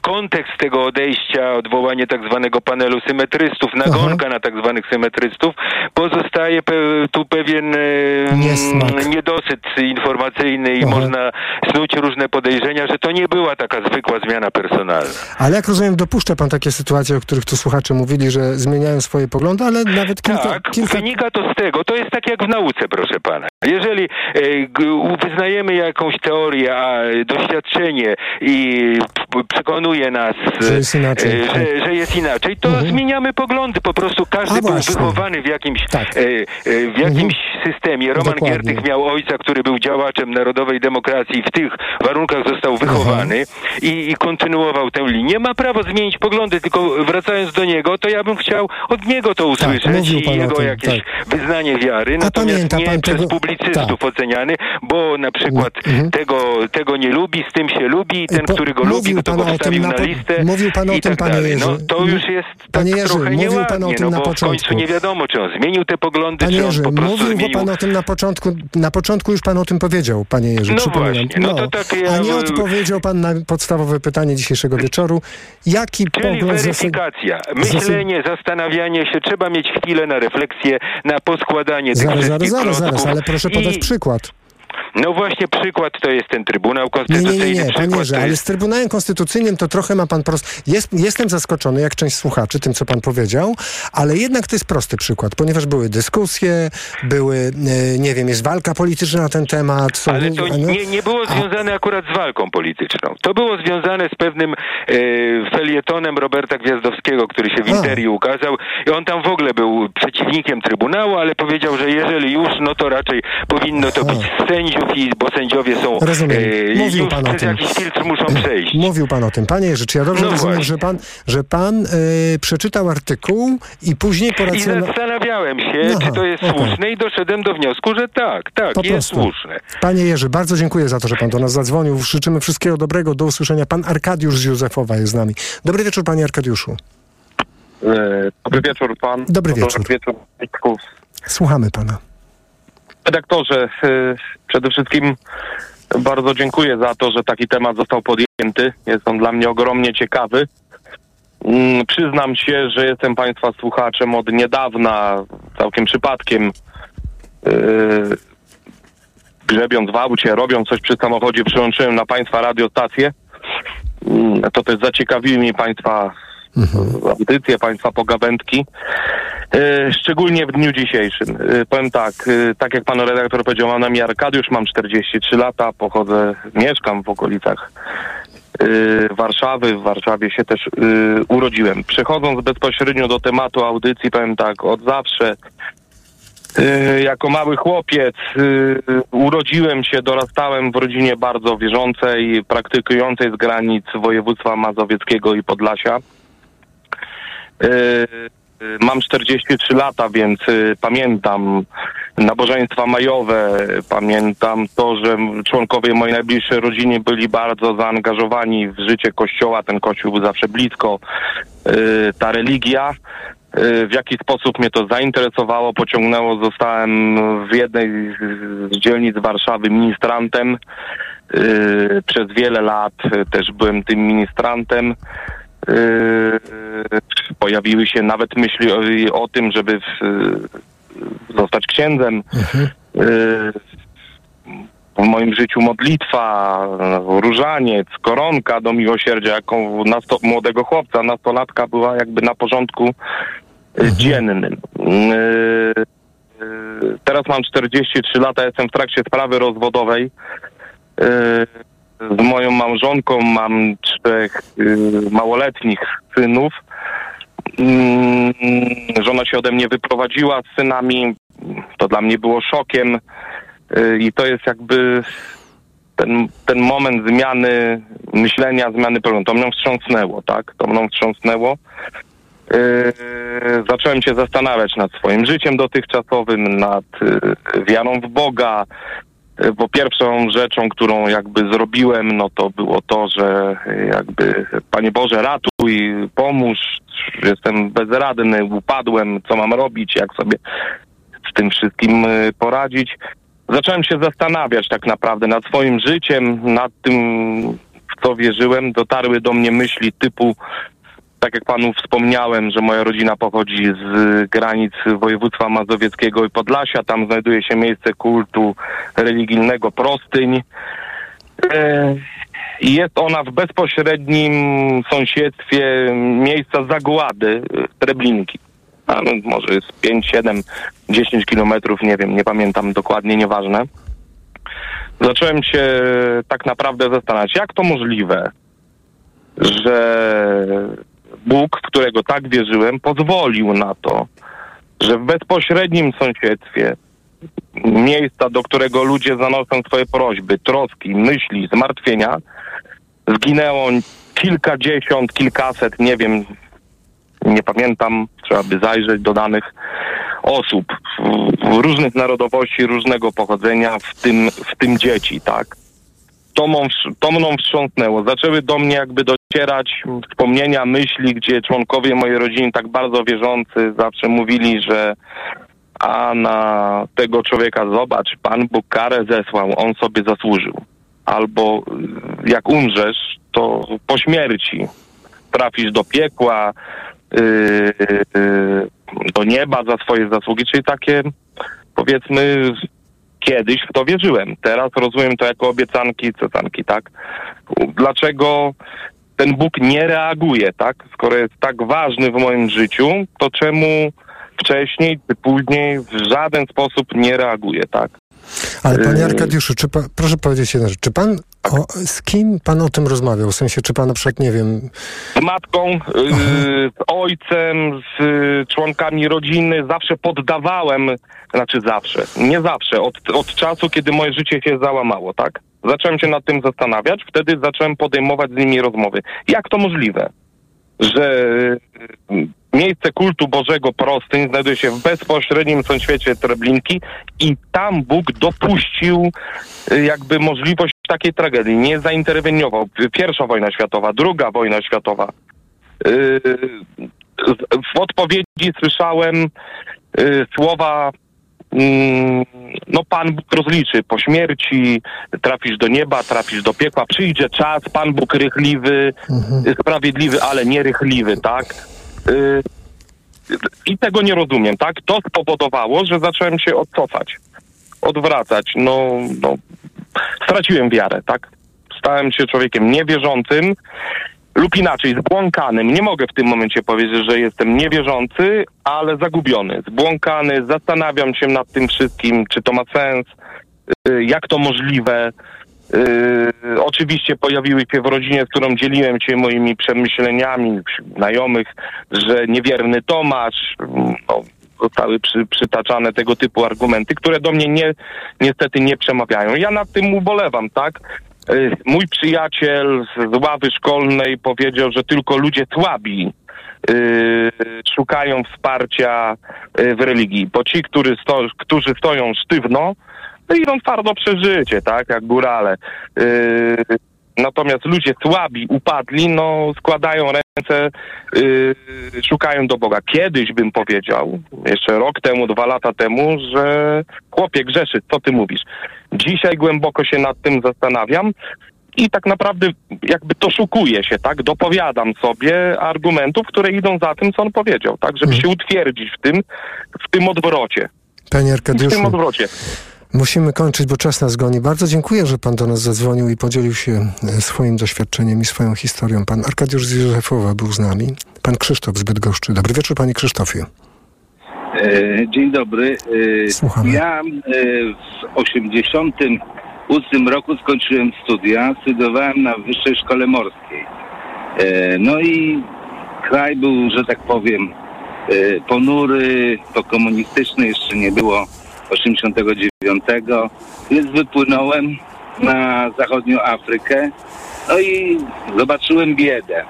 kontekst tego odejścia, odwołanie tak zwanego panelu symetrystów, nagonka na tak zwanych symetrystów, pozostaje pe, tu pewien Niesmak. niedosyt informacyjny i Aha. można snuć różne podejrzenia, że to nie była taka zwykła zmiana personalna. Ale jak rozumiem, dopuszcza pan takie sytuacje, o których tu słuchacze mówili, że zmieniają swoje poglądy, ale nawet kilka... Tak, kilka... wynika to z tego, to jest tak jak w nauce, proszę pana. Jeżeli e, wyznajemy jakąś teorię, a doświadczenie i przekonuje nas, Że jest inaczej, e, tak. że, że jest inaczej, to zmieniamy poglądy. Po prostu każdy A był właśnie. wychowany w jakimś, Tak. e, e, w jakimś systemie. Roman Dokładnie. Giertych miał ojca, który był działaczem narodowej demokracji w tych warunkach został wychowany i, i kontynuował tę linię. Ma prawo zmienić poglądy, tylko wracając do niego, to ja bym chciał od niego to usłyszeć Tak, i jego tym, jakieś tak. wyznanie wiary, natomiast nie przez tego- publicystów tak. oceniany, bo na przykład Mhm. tego, tego nie lubi, z tym się lubi i ten, Po- który go lubi, mówił mówił pan o tym na, po, mówił pan o tym, tak panie Jerzy. No, to już jest panie tak Jerzy, trochę mówił nieładnie, pan o tym no, na bo początku. w końcu nie wiadomo, czy on zmienił te poglądy, Panie czy on Jerzy, po prostu mówił zmienił... pan o tym na początku, na początku już pan o tym powiedział, panie Jerzy, No przypominam. właśnie, no to tak ja- A nie odpowiedział pan na podstawowe pytanie dzisiejszego wieczoru. Jaki Czyli pogląd weryfikacja, myślenie, zastanawianie się, trzeba mieć chwilę na refleksję, na poskładanie tych Zaraz, zaraz, wszystkich zaraz, zaraz, klocków ale proszę podać i... przykład. No właśnie przykład to jest ten Trybunał Nie, Konstytucyjny. nie, nie, nie, panie Jerzy, to ale jest... z Trybunałem Konstytucyjnym to trochę ma pan prost... Jest, jestem zaskoczony, jak część słuchaczy, tym, co pan powiedział, ale jednak to jest prosty przykład, ponieważ były dyskusje, były, e, nie wiem, jest walka polityczna na ten temat. Są, Ale to a nie- nie, nie było związane akurat z walką polityczną. To było związane z pewnym e, felietonem Roberta Gwiazdowskiego, który się w A. Interii ukazał. I on tam w ogóle był przeciwnikiem Trybunału, ale powiedział, że jeżeli już, no to raczej powinno to być z sędziów, i, bo sędziowie są Rozumiem. e, Mówił pan o tym. jakiś filtr muszą przejść. Mówił pan o tym. Panie Jerzy, czy ja dobrze No rozumiem, właśnie. że pan, że pan e, przeczytał artykuł i później I poracjonalizował... zastanawiałem się, Aha, czy to jest okej. słuszne i doszedłem do wniosku, że tak, tak, Po jest prostu. słuszne. Panie Jerzy, bardzo dziękuję za to, że pan do nas zadzwonił. Życzymy wszystkiego dobrego. Do usłyszenia. Pan Arkadiusz z Józefowa jest z nami. Dobry wieczór, panie Arkadiuszu. E, Dobry wieczór pan. Dobry Dobry wieczór. wieczór. Państwu. Słuchamy pana. Redaktorze, e, przede wszystkim bardzo dziękuję za to, że taki temat został podjęty. Jest on dla mnie ogromnie ciekawy. Mm, Przyznam się, że jestem Państwa słuchaczem od niedawna, całkiem przypadkiem. e, Grzebiąc w aucie, robiąc coś przy samochodzie, przyłączyłem na Państwa radiostację. Mm, To też zaciekawiły mnie Państwa audycje, Państwa pogawędki. E, Szczególnie w dniu dzisiejszym. E, Powiem tak, e, tak jak pan redaktor powiedział, mam na imię Arkadiusz, mam 43 lata, pochodzę, mieszkam w okolicach Warszawy. W Warszawie się też urodziłem. Przechodząc bezpośrednio do tematu audycji, powiem tak, od zawsze jako mały chłopiec urodziłem się, dorastałem w rodzinie bardzo wierzącej, praktykującej z granic województwa mazowieckiego i Podlasia. E, Mam 43 lata, więc y, pamiętam nabożeństwa majowe, pamiętam to, że członkowie mojej najbliższej rodziny byli bardzo zaangażowani w życie kościoła, ten kościół był zawsze blisko, y, ta religia. y, W jaki sposób mnie to zainteresowało, pociągnęło, zostałem w jednej z- dzielnic Warszawy ministrantem. Y, Przez wiele lat y, też byłem tym ministrantem. Yy, pojawiły się nawet myśli o, o tym, żeby w, yy, zostać księdzem. Yy, w moim życiu modlitwa, różaniec, koronka do miłosierdzia, jako nasto, młodego chłopca, nastolatka była jakby na porządku yy, dziennym. Teraz mam 43 lata, jestem w trakcie sprawy rozwodowej. Z moją małżonką mam trzech y, małoletnich synów. Mm, żona się ode mnie wyprowadziła z synami. To dla mnie było szokiem. Y, I to jest jakby ten, ten moment zmiany myślenia, zmiany poglądu. To mną wstrząsnęło, tak? To mną wstrząsnęło. Yy, zacząłem się zastanawiać nad swoim życiem dotychczasowym, nad wiarą w Boga, Y, bo pierwszą rzeczą, którą jakby zrobiłem, no to było to, że y, jakby Panie Boże ratuj, pomóż, jestem bezradny, upadłem, co mam robić, jak sobie z tym wszystkim y, poradzić. Zacząłem się zastanawiać tak naprawdę nad swoim życiem, nad tym, w co wierzyłem. Dotarły do mnie myśli typu, tak jak panu wspomniałem, że moja rodzina pochodzi z granic województwa mazowieckiego i Podlasia. Tam znajduje się miejsce kultu religijnego Prostyń. E, jest ona w bezpośrednim sąsiedztwie miejsca zagłady e, Treblinki. A no, może jest 5, 7, 10 kilometrów, nie wiem, nie pamiętam dokładnie, nieważne. Zacząłem się tak naprawdę zastanawiać, jak to możliwe, że Bóg, w którego tak wierzyłem, pozwolił na to, że w bezpośrednim sąsiedztwie miejsca, do którego ludzie zanoszą swoje prośby, troski, myśli, zmartwienia, zginęło kilkadziesiąt, kilkaset, nie wiem, nie pamiętam, trzeba by zajrzeć do danych osób w- w różnych narodowości, różnego pochodzenia, w tym, w tym dzieci, tak? To, to mną wstrząsnęło. Zaczęły do mnie jakby docierać wspomnienia, myśli, gdzie członkowie mojej rodziny tak bardzo wierzący zawsze mówili, że a na tego człowieka zobacz, Pan Bóg karę zesłał, on sobie zasłużył. Albo jak umrzesz, to po śmierci trafisz do piekła, yy, yy, do nieba za swoje zasługi, czyli takie powiedzmy kiedyś w to wierzyłem. Teraz rozumiem to jako obiecanki, cecanki, tak? Dlaczego ten Bóg nie reaguje, tak? Skoro jest tak ważny w moim życiu, to czemu wcześniej czy później w żaden sposób nie reaguje, tak? Ale panie Arkadiuszu, czy pa, proszę powiedzieć jedną rzecz. Czy pan, o, z kim pan o tym rozmawiał? W sensie, czy pan na przykład, nie wiem... Z matką, yy, z ojcem, z y, członkami rodziny. Zawsze poddawałem, znaczy zawsze, nie zawsze, od, od czasu, kiedy moje życie się załamało, tak? Zacząłem się nad tym zastanawiać, wtedy zacząłem podejmować z nimi rozmowy. Jak to możliwe? że y, miejsce kultu Bożego Prostyń znajduje się w bezpośrednim sąsiedztwie Treblinki i tam Bóg dopuścił y, jakby możliwość takiej tragedii. Nie zainterweniował. Pierwsza wojna światowa, druga wojna światowa. Y, w odpowiedzi słyszałem słowa Mm, no Pan Bóg rozliczy po śmierci, trafisz do nieba, trafisz do piekła, przyjdzie czas, Pan Bóg rychliwy, mhm. sprawiedliwy, ale nierychliwy, tak? Y, I tego nie rozumiem, tak? To spowodowało, że zacząłem się odcofać, odwracać, no, no straciłem wiarę, tak? Stałem się człowiekiem niewierzącym, lub inaczej, zbłąkanym. Nie mogę w tym momencie powiedzieć, że jestem niewierzący, ale zagubiony, zbłąkany, zastanawiam się nad tym wszystkim, czy to ma sens, y, jak to możliwe. Yy, oczywiście pojawiły się w rodzinie, z którą dzieliłem się moimi przemyśleniami znajomych, że niewierny Tomasz, no, zostały przy, przytaczane tego typu argumenty, które do mnie nie, niestety nie przemawiają. Ja nad tym ubolewam, tak? Y, mój przyjaciel z ławy szkolnej powiedział, że tylko ludzie słabi yy, szukają wsparcia yy, w religii, bo ci, którzy, sto, którzy stoją sztywno, to idą twardo przeżycie, tak, jak górale. Yy, natomiast ludzie słabi, upadli, no składają ręce, yy, szukają do Boga. Kiedyś bym powiedział, jeszcze rok temu, dwa lata temu, że chłopie grzeszy, co ty mówisz? Dzisiaj głęboko się nad tym zastanawiam i tak naprawdę jakby to szukuje się, tak? Dopowiadam sobie argumentów, które idą za tym, co on powiedział, tak? Żeby mhm. się utwierdzić w tym, w tym odwrocie. Panie Arkadiuszu. W tym odwrocie. Musimy kończyć, bo czas nas goni. Bardzo dziękuję, że pan do nas zadzwonił i podzielił się e, swoim doświadczeniem i swoją historią. Pan Arkadiusz z Józefowa był z nami. Pan Krzysztof z Bydgoszczy. Dobry wieczór, panie Krzysztofie. E, dzień dobry. E, Słuchamy. Ja w 88 roku skończyłem studia. Studiowałem na Wyższej Szkole Morskiej. No i kraj był, że tak powiem, ponury, to komunistyczny jeszcze nie było 89, więc wypłynąłem na zachodnią Afrykę, no i zobaczyłem biedę.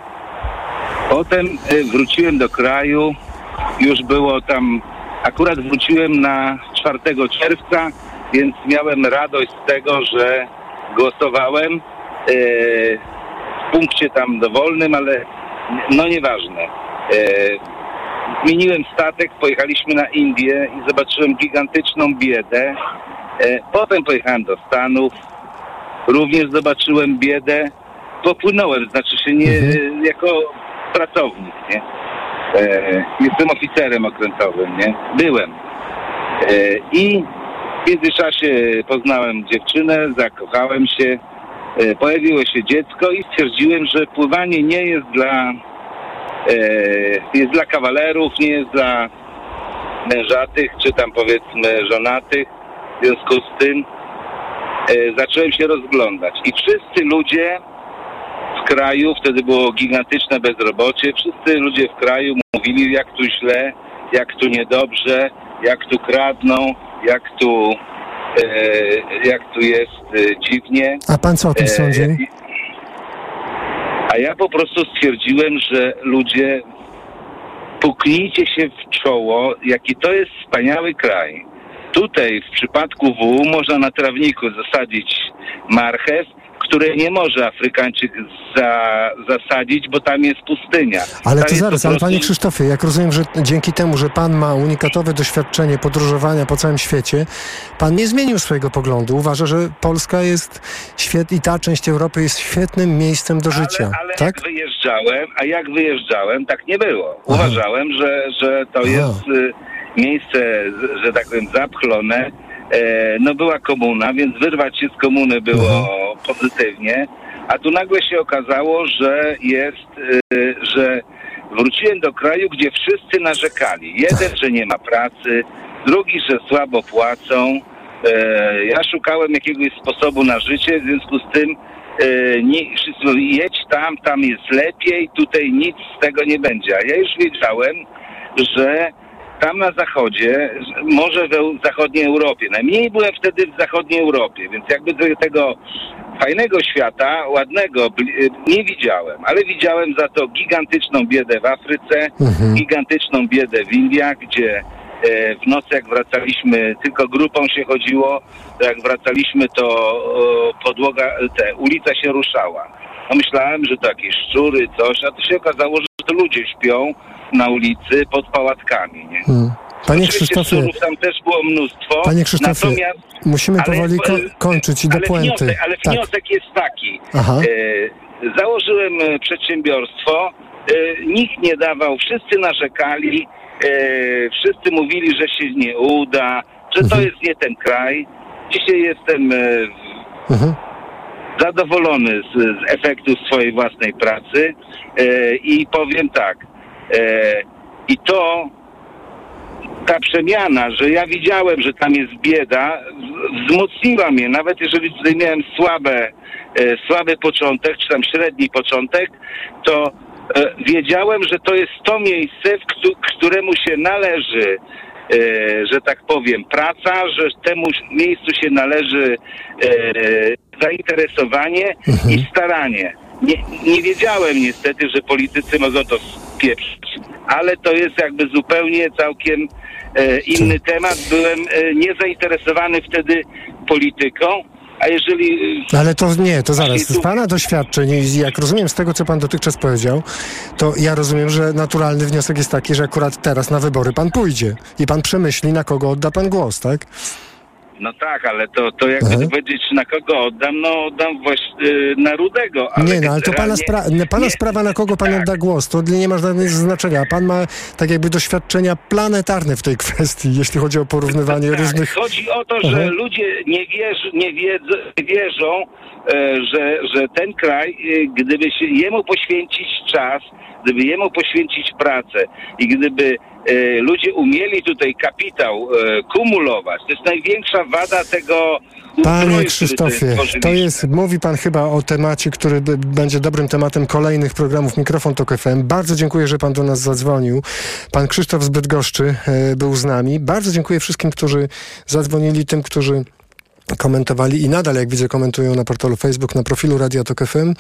Potem y, wróciłem do kraju, już było tam, akurat wróciłem na 4 czerwca, więc miałem radość z tego, że głosowałem yy, w punkcie tam dowolnym, ale no nieważne. Zmieniłem statek, pojechaliśmy na Indię i zobaczyłem gigantyczną biedę. E, potem pojechałem do Stanów, również zobaczyłem biedę. Popłynąłem, znaczy się nie mhm. jako pracownik, nie? E, jestem oficerem okrętowym, nie? Byłem. E, I w międzyczasie poznałem dziewczynę, zakochałem się, pojawiło się dziecko i stwierdziłem, że pływanie nie jest dla jest dla kawalerów, nie jest dla mężatych, czy tam powiedzmy żonatych. W związku z tym e, zacząłem się rozglądać. I wszyscy ludzie w kraju, wtedy było gigantyczne bezrobocie, wszyscy ludzie w kraju mówili, jak tu źle, jak tu niedobrze, jak tu kradną, jak tu, e, jak tu jest dziwnie. A pan co o tym sądzi? A ja po prostu stwierdziłem, że ludzie, puknijcie się w czoło, jaki to jest wspaniały kraj. Tutaj w przypadku W można na trawniku zasadzić marchew, której nie może Afrykańczyk za, zasadzić, bo tam jest pustynia. Ale tam to zaraz, ale panie Krzysztofie, jak rozumiem, że dzięki temu, że pan ma unikatowe doświadczenie podróżowania po całym świecie, pan nie zmienił swojego poglądu. Uważa, że Polska jest świet i ta część Europy jest świetnym miejscem do życia. Ale, ale tak? jak wyjeżdżałem, a jak wyjeżdżałem, tak nie było. Uważałem, że, że to jest y, miejsce, że tak powiem, zapchlone. E, no była komuna, więc wyrwać się z komuny było pozytywnie. A tu nagle się okazało, że jest, y, że wróciłem do kraju, gdzie wszyscy narzekali. Jeden, że nie ma pracy, drugi, że słabo płacą. E, ja szukałem jakiegoś sposobu na życie, w związku z tym e, nie, wszyscy mówili, jedź tam, tam jest lepiej, tutaj nic z tego nie będzie. A ja już wiedziałem, że tam na zachodzie, że może w zachodniej Europie, najmniej byłem wtedy w zachodniej Europie, więc jakby tego fajnego świata, ładnego, bli- nie widziałem, ale widziałem za to gigantyczną biedę w Afryce, gigantyczną biedę w Indiach, gdzie e, w nocy jak wracaliśmy, tylko grupą się chodziło, jak wracaliśmy to podłoga, te, ulica się ruszała. No myślałem, że to jakieś szczury, coś, a to się okazało, że to ludzie śpią na ulicy pod pałatkami, nie? Hmm. Panie Krzysztofie, tam też było mnóstwo. Panie Krzysztofie, natomiast, musimy ale- powoli ko- kończyć i do ale puenty. Wniosek, ale Tak. wniosek jest taki. Aha. E, założyłem e, przedsiębiorstwo, e, nikt nie dawał, wszyscy narzekali, e, wszyscy mówili, że się nie uda, że to Mhm. jest nie ten kraj. Dzisiaj jestem e, Mhm. Zadowolony z, z efektu swojej własnej pracy e, i powiem tak, e, i to ta przemiana, że ja widziałem, że tam jest bieda, wzmocniła mnie, nawet jeżeli tutaj miałem słabe, e, słaby początek, czy tam średni początek, to e, wiedziałem, że to jest to miejsce, któremu się należy że tak powiem, praca, że temu miejscu się należy e, zainteresowanie i staranie. Nie, nie wiedziałem niestety, że politycy mogą to spieprzyć, ale to jest jakby zupełnie całkiem e, inny temat. Byłem e, niezainteresowany wtedy polityką, a jeżeli e, Ale to nie, to zaraz. Z Pana doświadczeń, i jak rozumiem z tego, co Pan dotychczas powiedział, to ja rozumiem, że naturalny wniosek jest taki, że akurat teraz na wybory Pan pójdzie i Pan przemyśli, na kogo odda Pan głos, tak? No tak, ale to, to jakby Mhm. powiedzieć, na kogo oddam, no oddam właśnie y, na Rudego. Ale nie, no ale to Pana, spra- pana sprawa, na kogo Pan odda głos, to nie ma żadnego znaczenia. A Pan ma tak jakby doświadczenia planetarne w tej kwestii, jeśli chodzi o porównywanie różnych... Chodzi o to, że Mhm. ludzie nie, wierzy, nie, wiedzą, nie wierzą, e, że, że ten kraj, e, gdyby się jemu poświęcić czas, gdyby jemu poświęcić pracę i gdyby e, ludzie umieli tutaj kapitał e, kumulować, to jest największa wada tego Panie Krzysztofie, to jest, mówi Pan chyba o temacie, który będzie dobrym tematem kolejnych programów Mikrofon Tok FM. Bardzo dziękuję, że Pan do nas zadzwonił. Pan Krzysztof z Bydgoszczy e, był z nami. Bardzo dziękuję wszystkim, którzy zadzwonili, tym, którzy komentowali i nadal, jak widzę, komentują na portalu Facebook, na profilu Radia Tok FM.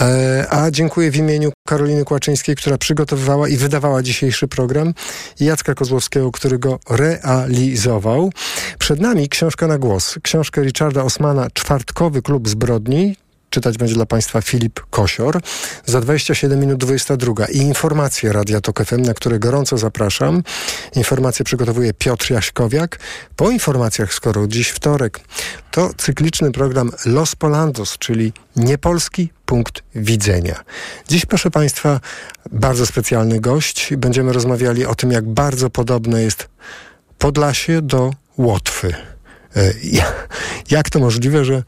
E, a dziękuję w imieniu Karoliny Kłaczyńskiej, która przygotowywała i wydawała dzisiejszy program i Jacka Kozłowskiego, który go realizował. Przed nami książka na głos. Książkę Richarda Osmana Czwartkowy Klub Zbrodni. Czytać będzie dla Państwa Filip Kosior. Za 27 minut 22. I informacje Radia Tok FM, na które gorąco zapraszam. Informacje przygotowuje Piotr Jaśkowiak. Po informacjach, skoro dziś wtorek, to cykliczny program Los Polandos, czyli niepolski punkt widzenia. Dziś, proszę Państwa, bardzo specjalny gość. Będziemy rozmawiali o tym, jak bardzo podobne jest Podlasie do Łotwy. E, ja- Jak to możliwe, że,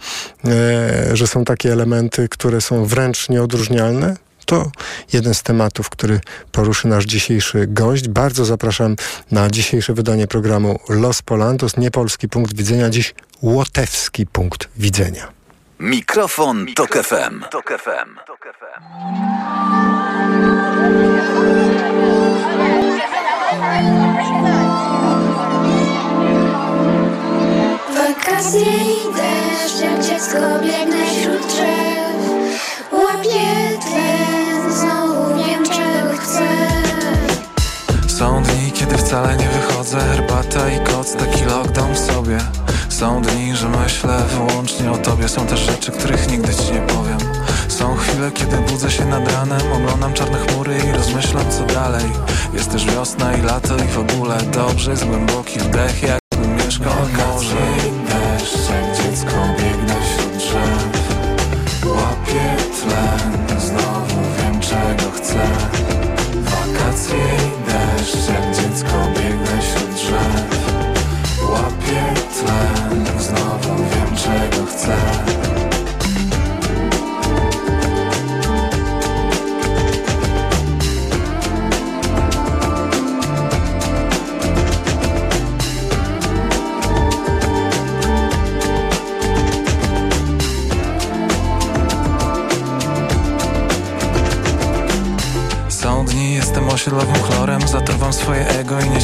e, że są takie elementy, które są wręcz nieodróżnialne? To jeden z tematów, który poruszy nasz dzisiejszy gość. Bardzo zapraszam na dzisiejsze wydanie programu Los Polandos. Nie polski punkt widzenia, dziś łotewski punkt widzenia. Mikrofon, Tok FM. Tok FM. pasy i deszcz Jak dziecko biegnę wśród drzew. Łapię tlen, znowu wiem czego chcę. Są dni, kiedy wcale nie wychodzę. Herbata i koc, taki lockdown w sobie. Są dni, że myślę wyłącznie o tobie. Są też rzeczy, których nigdy ci nie powiem. Są chwile, kiedy budzę się nad ranem. Oglądam czarne chmury i rozmyślam co dalej. Jest też wiosna i lato i w ogóle dobrze Jest głęboki wdech jakbym mieszkał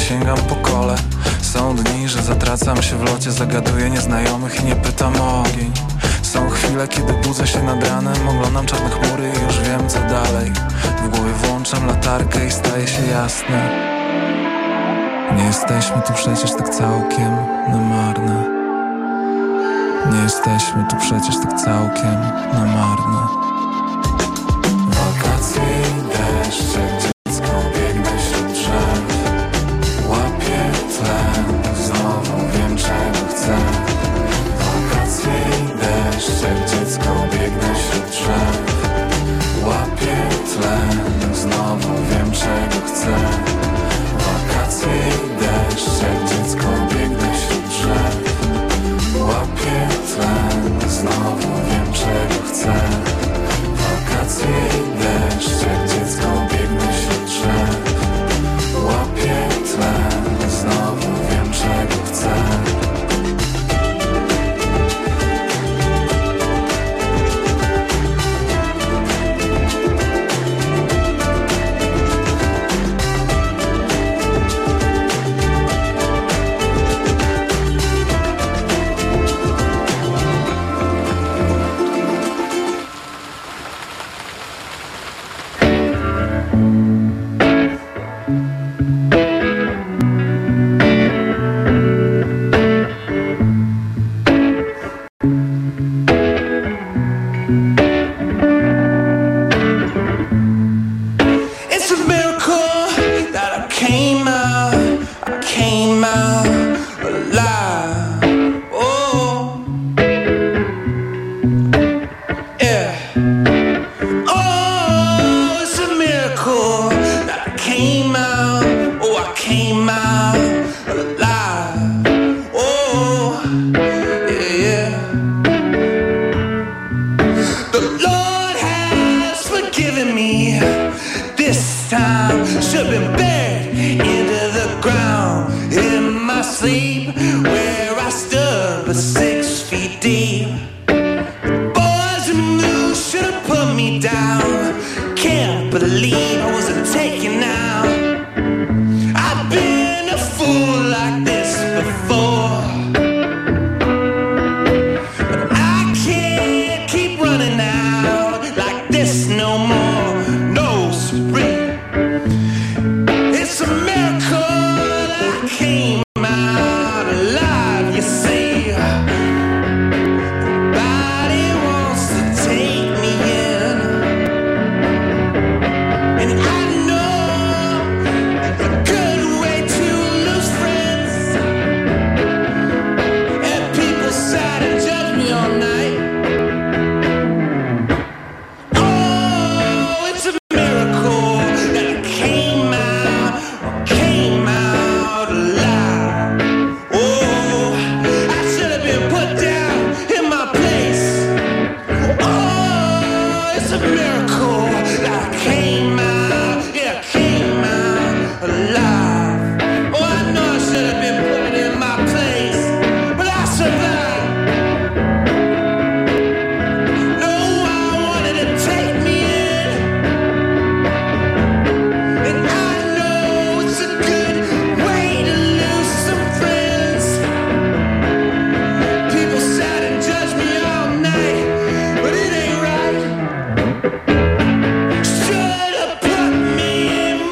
sięgam po kole. Są dni, że zatracam się w locie Zagaduję nieznajomych i nie pytam o ogień. Są chwile, kiedy budzę się nad ranem Oglądam czarne chmury i już wiem co dalej. W głowie włączam latarkę i staje się jasne. Nie jesteśmy tu przecież tak całkiem na marne. Nie jesteśmy tu przecież tak całkiem na marne. Wakacje i